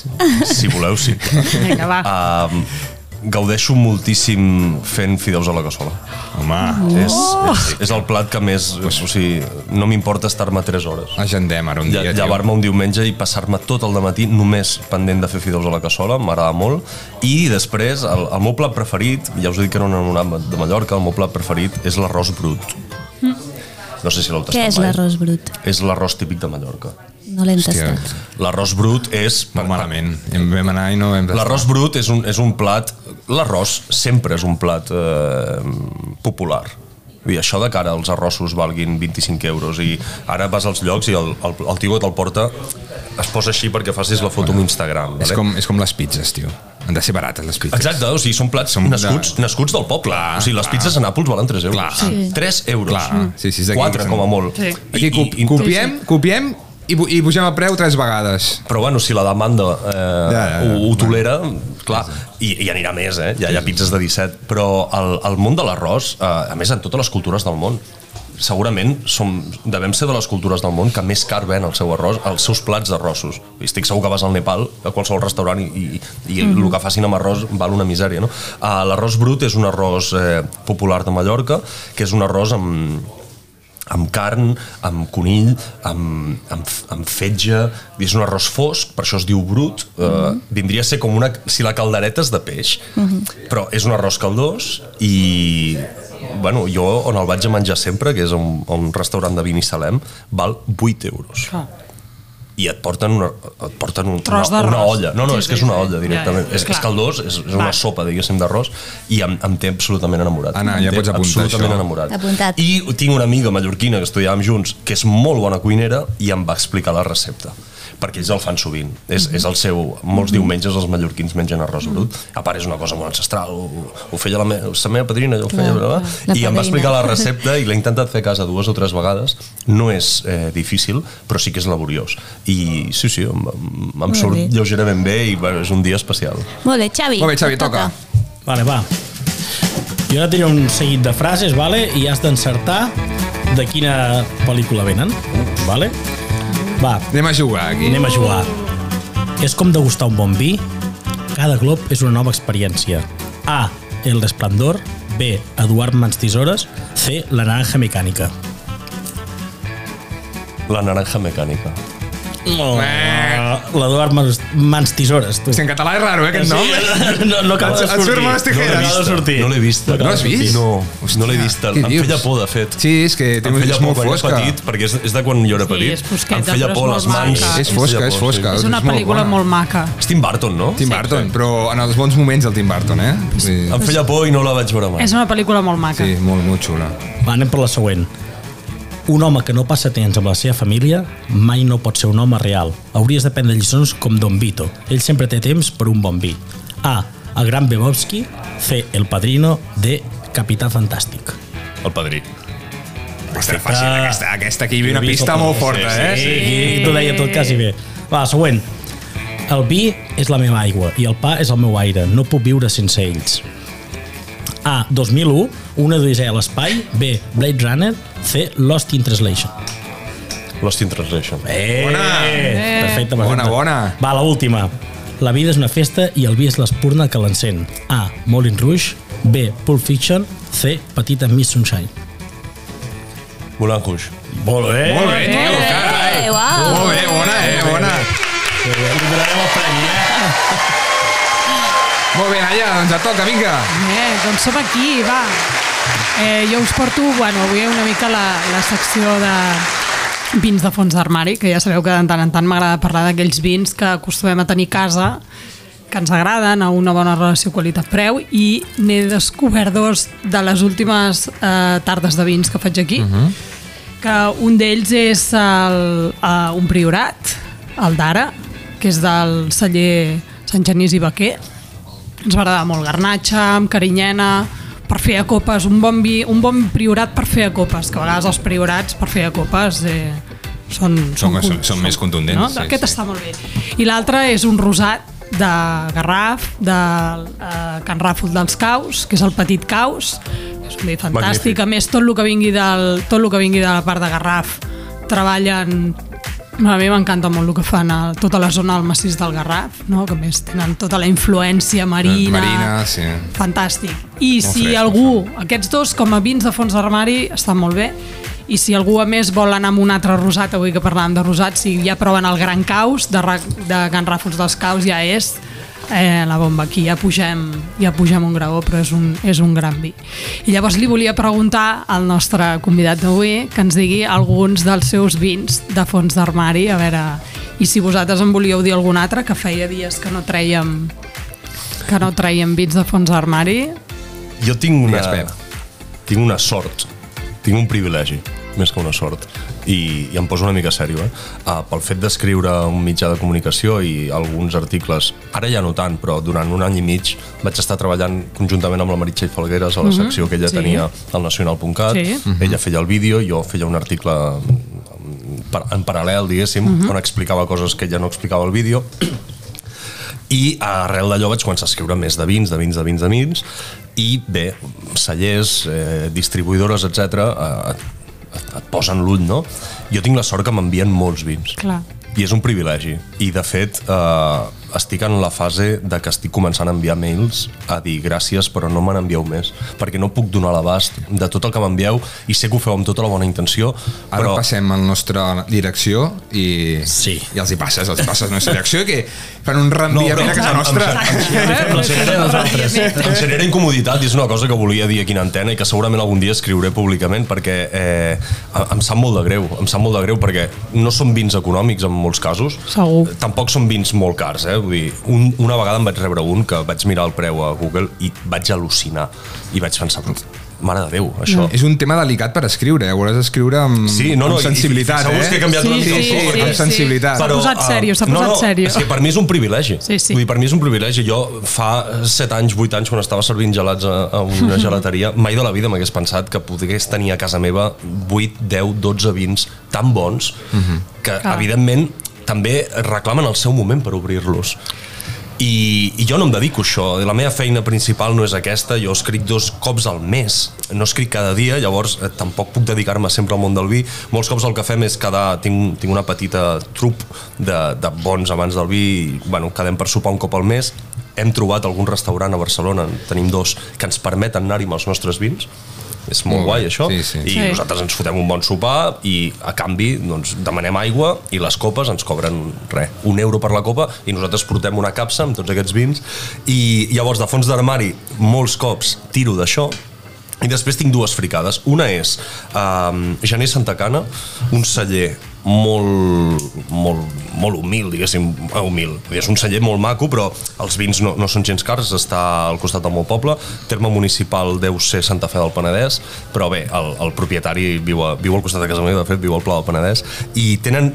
Si voleu, sí. Vinga, va. Uh, gaudeixo moltíssim fent fideus a la cassola. Home, És, és, és el plat que més... O sigui, no m'importa estar-me 3 hores. agendem ara un dia, Lla-. Llevar-me un diumenge i passar-me tot el matí només pendent de fer fideus a la cassola, m'agrada molt. I després, el, el meu plat preferit, ja us he dit que era un de Mallorca, el meu plat preferit és l'arròs brut. No sé si l'heu tastat Què és mai. l'arròs brut? És l'arròs típic de Mallorca. No l'hem tastat. L'arròs brut és... Molt malament. Em vam anar i no vam tastar. L'arròs brut és un, és un plat... L'arròs sempre és un plat eh, popular. Dir, això de cara als arrossos valguin 25 euros i ara vas als llocs i el, el, el tio que te'l porta es posa així perquè facis la foto amb Instagram. És Vale? com, és com les pizzas, tio. Han de ser barates, les pizzas. Exacte, o sigui, són plats Som de- nascuts, nascuts del poble. Clar, o sigui, les clar. pizzas a Nàpols valen 3 euros. Clar. Sí. 3 euros. Clar, sí, sí, és d'aquí. 4 com a molt. Sí. Aquí I- cop, i- copiem, copiem i, i pugem el preu tres vegades. Però bueno, si la demanda eh, Ja, ja, ja. ho, ho tolera, clar, i, i anirà més, eh? Hi ha, hi ha pizzas de 17, però el, el món de l'arròs, eh, a més en totes les cultures del món, segurament som, devem ser de les cultures del món que més car ven el seu arròs, els seus plats d'arrossos. Estic segur que vas al Nepal, a qualsevol restaurant, i, i, i Mhm. el que facin amb arròs val una misèria. No? Uh, L'arròs brut és un arròs eh, popular de Mallorca, que és un arròs amb, amb carn, amb conill, amb, amb, amb fetge, és un arròs fosc, per això es diu brut, eh, vindria a ser com una, si la caldereta és de peix, però és un arròs caldós i bueno, jo on el vaig a menjar sempre, que és a un, a un restaurant de Binissalem, val 8 euros. Ah. I et porten, una, et porten un, Tros una, una olla. No, no, Sí, és que sí, és una sí. olla directament. Ja, ja, és, és clar. caldós, és, és una sopa, diguéssim, d'arròs, i em, em té absolutament enamorat. Anna, Em ja pots apuntar absolutament això. enamorat. Apuntat. I tinc una amiga mallorquina que estudiàvem junts, que és molt bona cuinera i em va explicar la recepta. Perquè ells el fan sovint. És, és el seu... Molts diumenges els mallorquins mengen arròs brut. A part, és una cosa molt ancestral. Ho, ho feia la, me, la meva padrina, jo ho feia... Clar, la I em va explicar la recepta i l'he intentat fer a casa dues o tres vegades. No és eh, difícil, però sí que és laboriós. I sí, sí, em, em, em Molt surt bé. lleugerament bé i bueno, és un dia especial. Molt bé, Xavi. Molt bé, Xavi, et toca. Vale, va. Jo ara diré un seguit de frases, vale? i has d'encertar de quina pel·lícula venen. Vale? Va, Anem a jugar aquí. anem a jugar. És com degustar un bon vi. Cada glob és una nova experiència. A. El Resplendor. B. Eduard Mans Tisores. C. La naranja mecànica. La naranja mecànica. Oh. L'Eduard Mans, Mans Tisores, tu. Hosti, en català és raro, eh, aquest nom. no, no acaba de Et- et surt sortir. amb les tijeres. No sortir. No l'he vist. No l'has vist? No, Hòstia, no l'he vist. Em feia por, de fet. Sí, és que té, Em feia és por molt quan fosca. petit, perquè és, és de quan jo era Sí, petit. és fosqueta, em feia por les mans. És Em fosca, és fosca. sí. És una pel·lícula molt maca. És Tim Burton, no? Tim Burton, però en els bons moments del Tim Burton, eh? Sí, Em feia por i no la vaig veure mai. És una pel·lícula molt maca. sí molt, molt xula. Va, anem per la següent. Un home que no passa temps amb la seva família mai no pot ser un home real. Hauries de prendre lliçons com Don Vito. Ell sempre té temps per un bon vi. A. El gran Bebowski. C. El padrino. D. Capità Fantàstic. El padrí. Aquesta, fàcil, aquesta, aquesta aquí hi havia una pista molt forta, sí, eh? Sí, sí, t'ho deia tot quasi bé. Va, següent. El vi és la meva aigua i el pa és el meu aire. No puc viure sense ells. A. 2001, una odissea a l'espai. B. Blade Runner. C. Lost in Translation. Lost in Translation. Eh, Bona. Perfecte, Bona, perfecte. bona. Va, la última. La vida és una festa i el vi és l'espurna que l'encén. A. Moulin Rouge. B. Pulp Fiction. C. Petita Miss Sunshine. Moulin Rouge. Molt bé. Molt bé, tio, carai. Eh, uau. Molt bé, bona, eh, bona. Molt bé, Naya, doncs et toca, vinga. Eh, doncs som aquí, va. Eh, jo us porto, bueno, avui una mica la, la secció de vins de fons d'armari, que ja sabeu que de tant en tant m'agrada parlar d'aquells vins que acostumem a tenir a casa, que ens agraden, a una bona relació qualitat-preu, i n'he descobert dos de les últimes eh, tardes de vins que faig aquí, uh -huh. que un d'ells és el, uh, un priorat, el d'ara, que és del celler Sant Genís i Baquer, ens va agradar molt garnatxa, amb carinyena, per fer a copes, un bon, vi, un bon priorat per fer a copes, que a vegades els priorats per fer a copes eh, són, Són- con- són- són més contundents, No? sí, Aquest sí. està molt bé. I l'altre és un rosat de Garraf, de eh, Can Ràfol dels Caus, que és el petit caus, que és un vi fantàstic. Magnífic. A més, tot el que vingui, del, tot el que vingui de la part de Garraf treballen a mi m'encanta molt el que fan a tota la zona del massís del Garraf, no? que més tenen tota la influència marina. Marina, sí. Fantàstic. I Molt si fresc, algú, aquests dos com a vins de fons d'armari estan molt bé, i si algú a més vol anar amb un altre rosat, avui que parlàvem de rosat, si ja proven el Gran Caus de, de Can Ràfols dels Caus, ja és eh, la bomba. Aquí ja pugem, ja pugem un graó, però és un, és un gran vi. I llavors li volia preguntar al nostre convidat d'avui que ens digui alguns dels seus vins de fons d'armari, a veure, i si vosaltres en volíeu dir algun altre, que feia dies que no trèiem que no traiem vins de fons d'armari. Jo tinc una, tinc una sort, tinc un privilegi, més que una sort, i, i em poso una mica sèrio, eh? Uh, pel fet d'escriure un mitjà de comunicació i alguns articles, ara ja no tant, però durant un any i mig vaig estar treballant conjuntament amb la Meritxell Falgueres a la secció que ella sí. tenia al nacional.cat, Sí. ella feia el vídeo, jo feia un article per- en paral·lel, diguéssim, on explicava coses que ella no explicava al vídeo, i arrel d'allò vaig començar a escriure més de vins, de vins, de vins, de vins i bé, cellers, eh, distribuïdores, etc et, et, et posen l'ull, no? Jo tinc la sort que m'envien molts vins Clar. i és un privilegi i de fet eh, estic en la fase de que estic començant a enviar mails a dir gràcies però no me n'envieu més perquè no puc donar l'abast de tot el que m'envieu i sé que ho feu amb tota la bona intenció Ara però passem a la nostra direcció i, Sí. i els hi passes, els hi passes a la nostra direcció que fan un reenviament a casa nostra. em-. Em genera incomoditat i és una cosa que volia dir aquí en antena i que segurament algun dia escriuré públicament perquè eh, em sap molt de greu, em sap molt de greu perquè no són vins econòmics en molts casos, Segur. tampoc són vins molt cars, eh? Vull dir, un, una vegada em vaig rebre un que vaig mirar el preu a Google i vaig al·lucinar i vaig pensar, mare de Déu, això. És un tema delicat per escriure, eh? ho hauràs d'escriure amb, Sí, no, no, amb i- sensibilitat, i eh? que he canviat Sí, una mica sí, el sí, sí, amb sensibilitat. S'ha posat sèrio, s'ha no, posat no, sèrio. És que per mi és un privilegi. Sí, sí. Vull dir, per mi és un privilegi. Jo fa 7 anys, 8 anys, quan estava servint gelats a, a una gelateria, mai de la vida m'hagués pensat que pogués tenir a casa meva 8, 10, 12 vins tan bons que, Clar. evidentment, també reclamen el seu moment per obrir-los. I, i jo no em dedico a això, la meva feina principal no és aquesta, jo escric dos cops al mes, no escric cada dia, llavors eh, tampoc puc dedicar-me sempre al món del vi, molts cops el que fem és quedar, tinc, tinc una petita trup de, de bons amants del vi, i, bueno, quedem per sopar un cop al mes, hem trobat algun restaurant a Barcelona, en tenim dos, que ens permeten anar-hi amb els nostres vins, és molt, Molt guai això sí, sí. i Sí. nosaltres ens fotem un bon sopar i a canvi doncs, demanem aigua i les copes ens cobren res, un euro per la copa i nosaltres portem una capsa amb tots aquests vins i llavors de fons d'armari molts cops tiro d'això i després tinc dues fricades. Una és um, Gené Santa Cana, un celler molt, molt, molt humil, diguéssim, eh, humil. És un celler molt maco, però els vins no, no són gens cars, està al costat del meu poble. Terme municipal deu ser Santa Fe del Penedès, però bé, el, el propietari viu, a, viu al costat de casa meva, de fet, viu al Pla del Penedès, i tenen,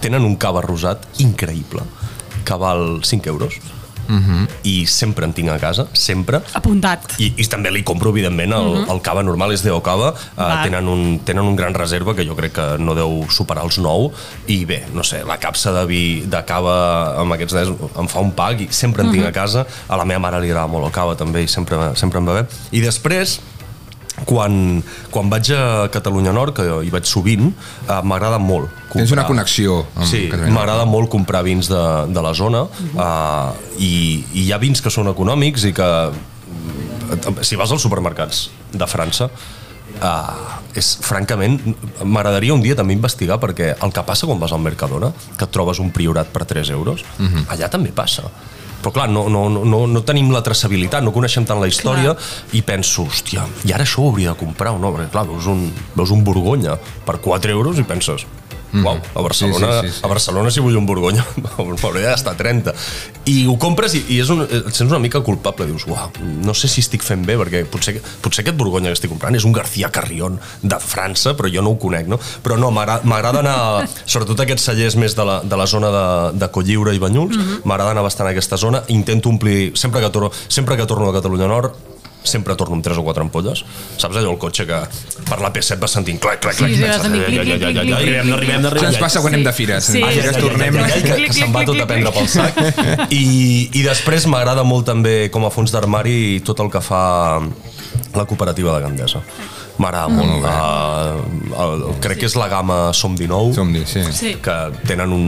tenen un cava rosat increïble, que val 5 euros, uh -huh. i sempre en tinc a casa, sempre, Apuntat. i, i també li compro, evidentment, el, uh -huh. el cava normal és Deo Cava. Uh, Va. tenen, un, tenen un gran reserva que jo crec que no deu superar els 9 i bé, no sé, la capsa de vi de cava amb aquests diners em fa un pack i sempre en tinc a casa. A la meva mare li agrada molt el cava també i sempre, sempre en bevem. I després, quan, quan vaig a Catalunya Nord, que hi vaig sovint, uh, m'agrada molt comprar. Tens una connexió amb Sí, m'agrada molt comprar vins de, de la zona uh, i, i hi ha vins que són econòmics i que si vas als supermercats de França Uh, és francament m'agradaria un dia també investigar perquè el que passa quan vas al Mercadona que et trobes un priorat per 3 euros allà també passa. Però clar, no, no, no, no tenim la traçabilitat, no coneixem tant la història i penso, hòstia, i ara això ho hauria de comprar o no? Perquè clar, veus un, veus un Borgonya per 4 euros i penses Uau, a Barcelona, Sí, sí, sí, sí. a Barcelona si vull un Borgonya m'hauria de gastar 30 i ho compres i, i és un, et sents una mica culpable dius, uau, no sé si estic fent bé perquè potser, potser aquest Borgonya que estic comprant és un García Carrión de França però jo no ho conec, no? però no, m'agrada anar, sobretot aquests cellers més de la, de la zona de, de Colliure i Banyuls m'agrada anar bastant a aquesta zona intento omplir, sempre que torno, sempre que torno a Catalunya Nord sempre torno amb 3 o 4 ampolles saps allò el cotxe que per la P7 vas sentint clac, clac, clac ai, clic. ai, Això ens passa quan anem de fires. Sí. Tornem... Que se'n va tot a prendre pel sac. I, I després m'agrada molt també, com a fons d'armari, tot el que fa la cooperativa de Gandesa. M'agrada molt. Uh, el, crec que és la gamma Som 19, Som-hi, sí. Sí. que tenen un,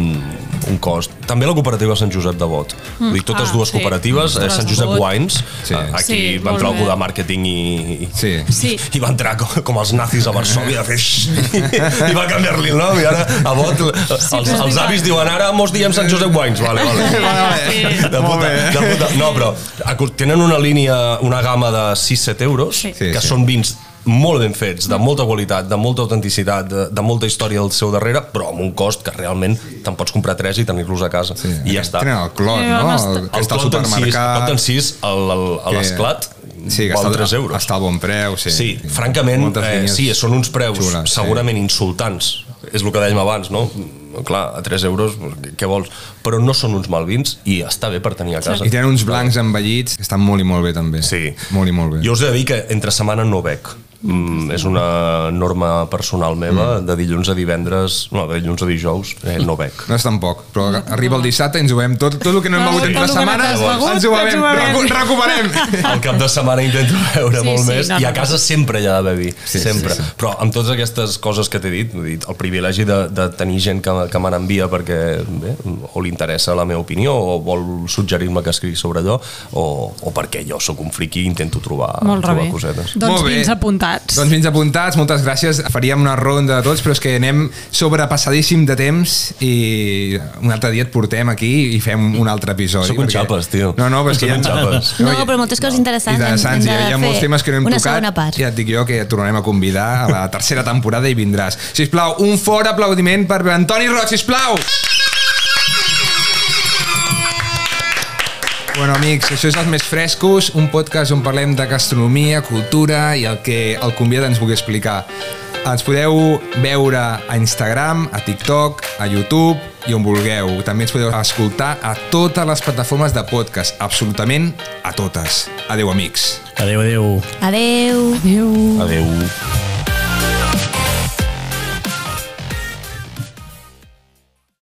un cost. També la cooperativa Sant Josep de Bot. Vull dir, totes Ah, dues sí. cooperatives, eh, Ostres, Sant Josep Bot. Wines, Sí. eh, aquí Sí, va entrar algú de màrqueting i, i, Sí. Sí. i va entrar com, com els nazis a Varsovia a fer i va canviar-li el nom i ara a Bot els, és els veritat. avis diuen ara mos diem Sant Josep Wines vale, vale. Sí. De puta, de puta. No, però tenen una línia, una gamma de 6-7 euros, Sí. Sí, que sí. són vins molt ben fets, de molta qualitat, de molta autenticitat, de, de molta història al seu darrere, però amb un cost que realment te'n pots comprar tres i tenir-los a casa. Sí. I ja està. Tenen el clot, Sí, no? El, El està al clot en sis, el supermercat. clot en sis, el- el- a l'esclat, Sí, que val està, 3 euros. està a bon preu, sí. Sí, francament, Moltes eh, sí, són uns preus xules, sí. segurament insultants. És el que dèiem abans, no? Clar, a 3 euros, què vols? Però no són uns malvins i està bé per tenir a casa. I tenen uns blancs envellits que estan molt i molt bé també. Sí. Molt i molt bé. Jo us he de dir que entre setmana no bec. Mm, és una norma personal meva, Mm. de dilluns a divendres, no, de dilluns a dijous, eh, no bec. No és tampoc, però arriba el dissabte i ens ho veiem tot, tot el que no hem begut el entre t'has begut, ens ho ens bevem, ho bevem. recu recuperem. Al cap de setmana intento beure Sí, molt sí, més no, i a casa sempre hi ha d'haver vi, Sí, sempre. sí, sí. Però amb totes aquestes coses que t'he dit, dir, el privilegi de, de tenir gent que, que me n'envia perquè bé, o li interessa la meva opinió o vol suggerir-me que escrigui sobre allò o, o perquè jo sóc un friqui i intento trobar, Molt trobar rebé. cosetes. Doncs Molt bé. vins apuntats. Doncs vins apuntats, moltes gràcies. Faríem una ronda de tots, però és que anem sobrepassadíssim de temps i un altre dia et portem aquí i fem un altre episodi. Sóc un xapes, tio. No, no, però és que xapes. No, però moltes coses interessants. Interessants, Hem- hem hi ha, hi ha molts temes que no hem una tocat. Ja et dic jo que et tornarem a convidar a la tercera temporada i vindràs. Sisplau, un fort aplaudiment per Antoni Roig, sisplau! Bueno, amics, això és Els Més Frescos, un podcast on parlem de gastronomia, cultura i el que el convidat ens vulgui explicar. Ens podeu veure a Instagram, a TikTok, a YouTube i on vulgueu. També ens podeu escoltar a totes les plataformes de podcast, absolutament a totes. Adeu, amics. Adéu, adéu. Adeu. Adéu. Adeu.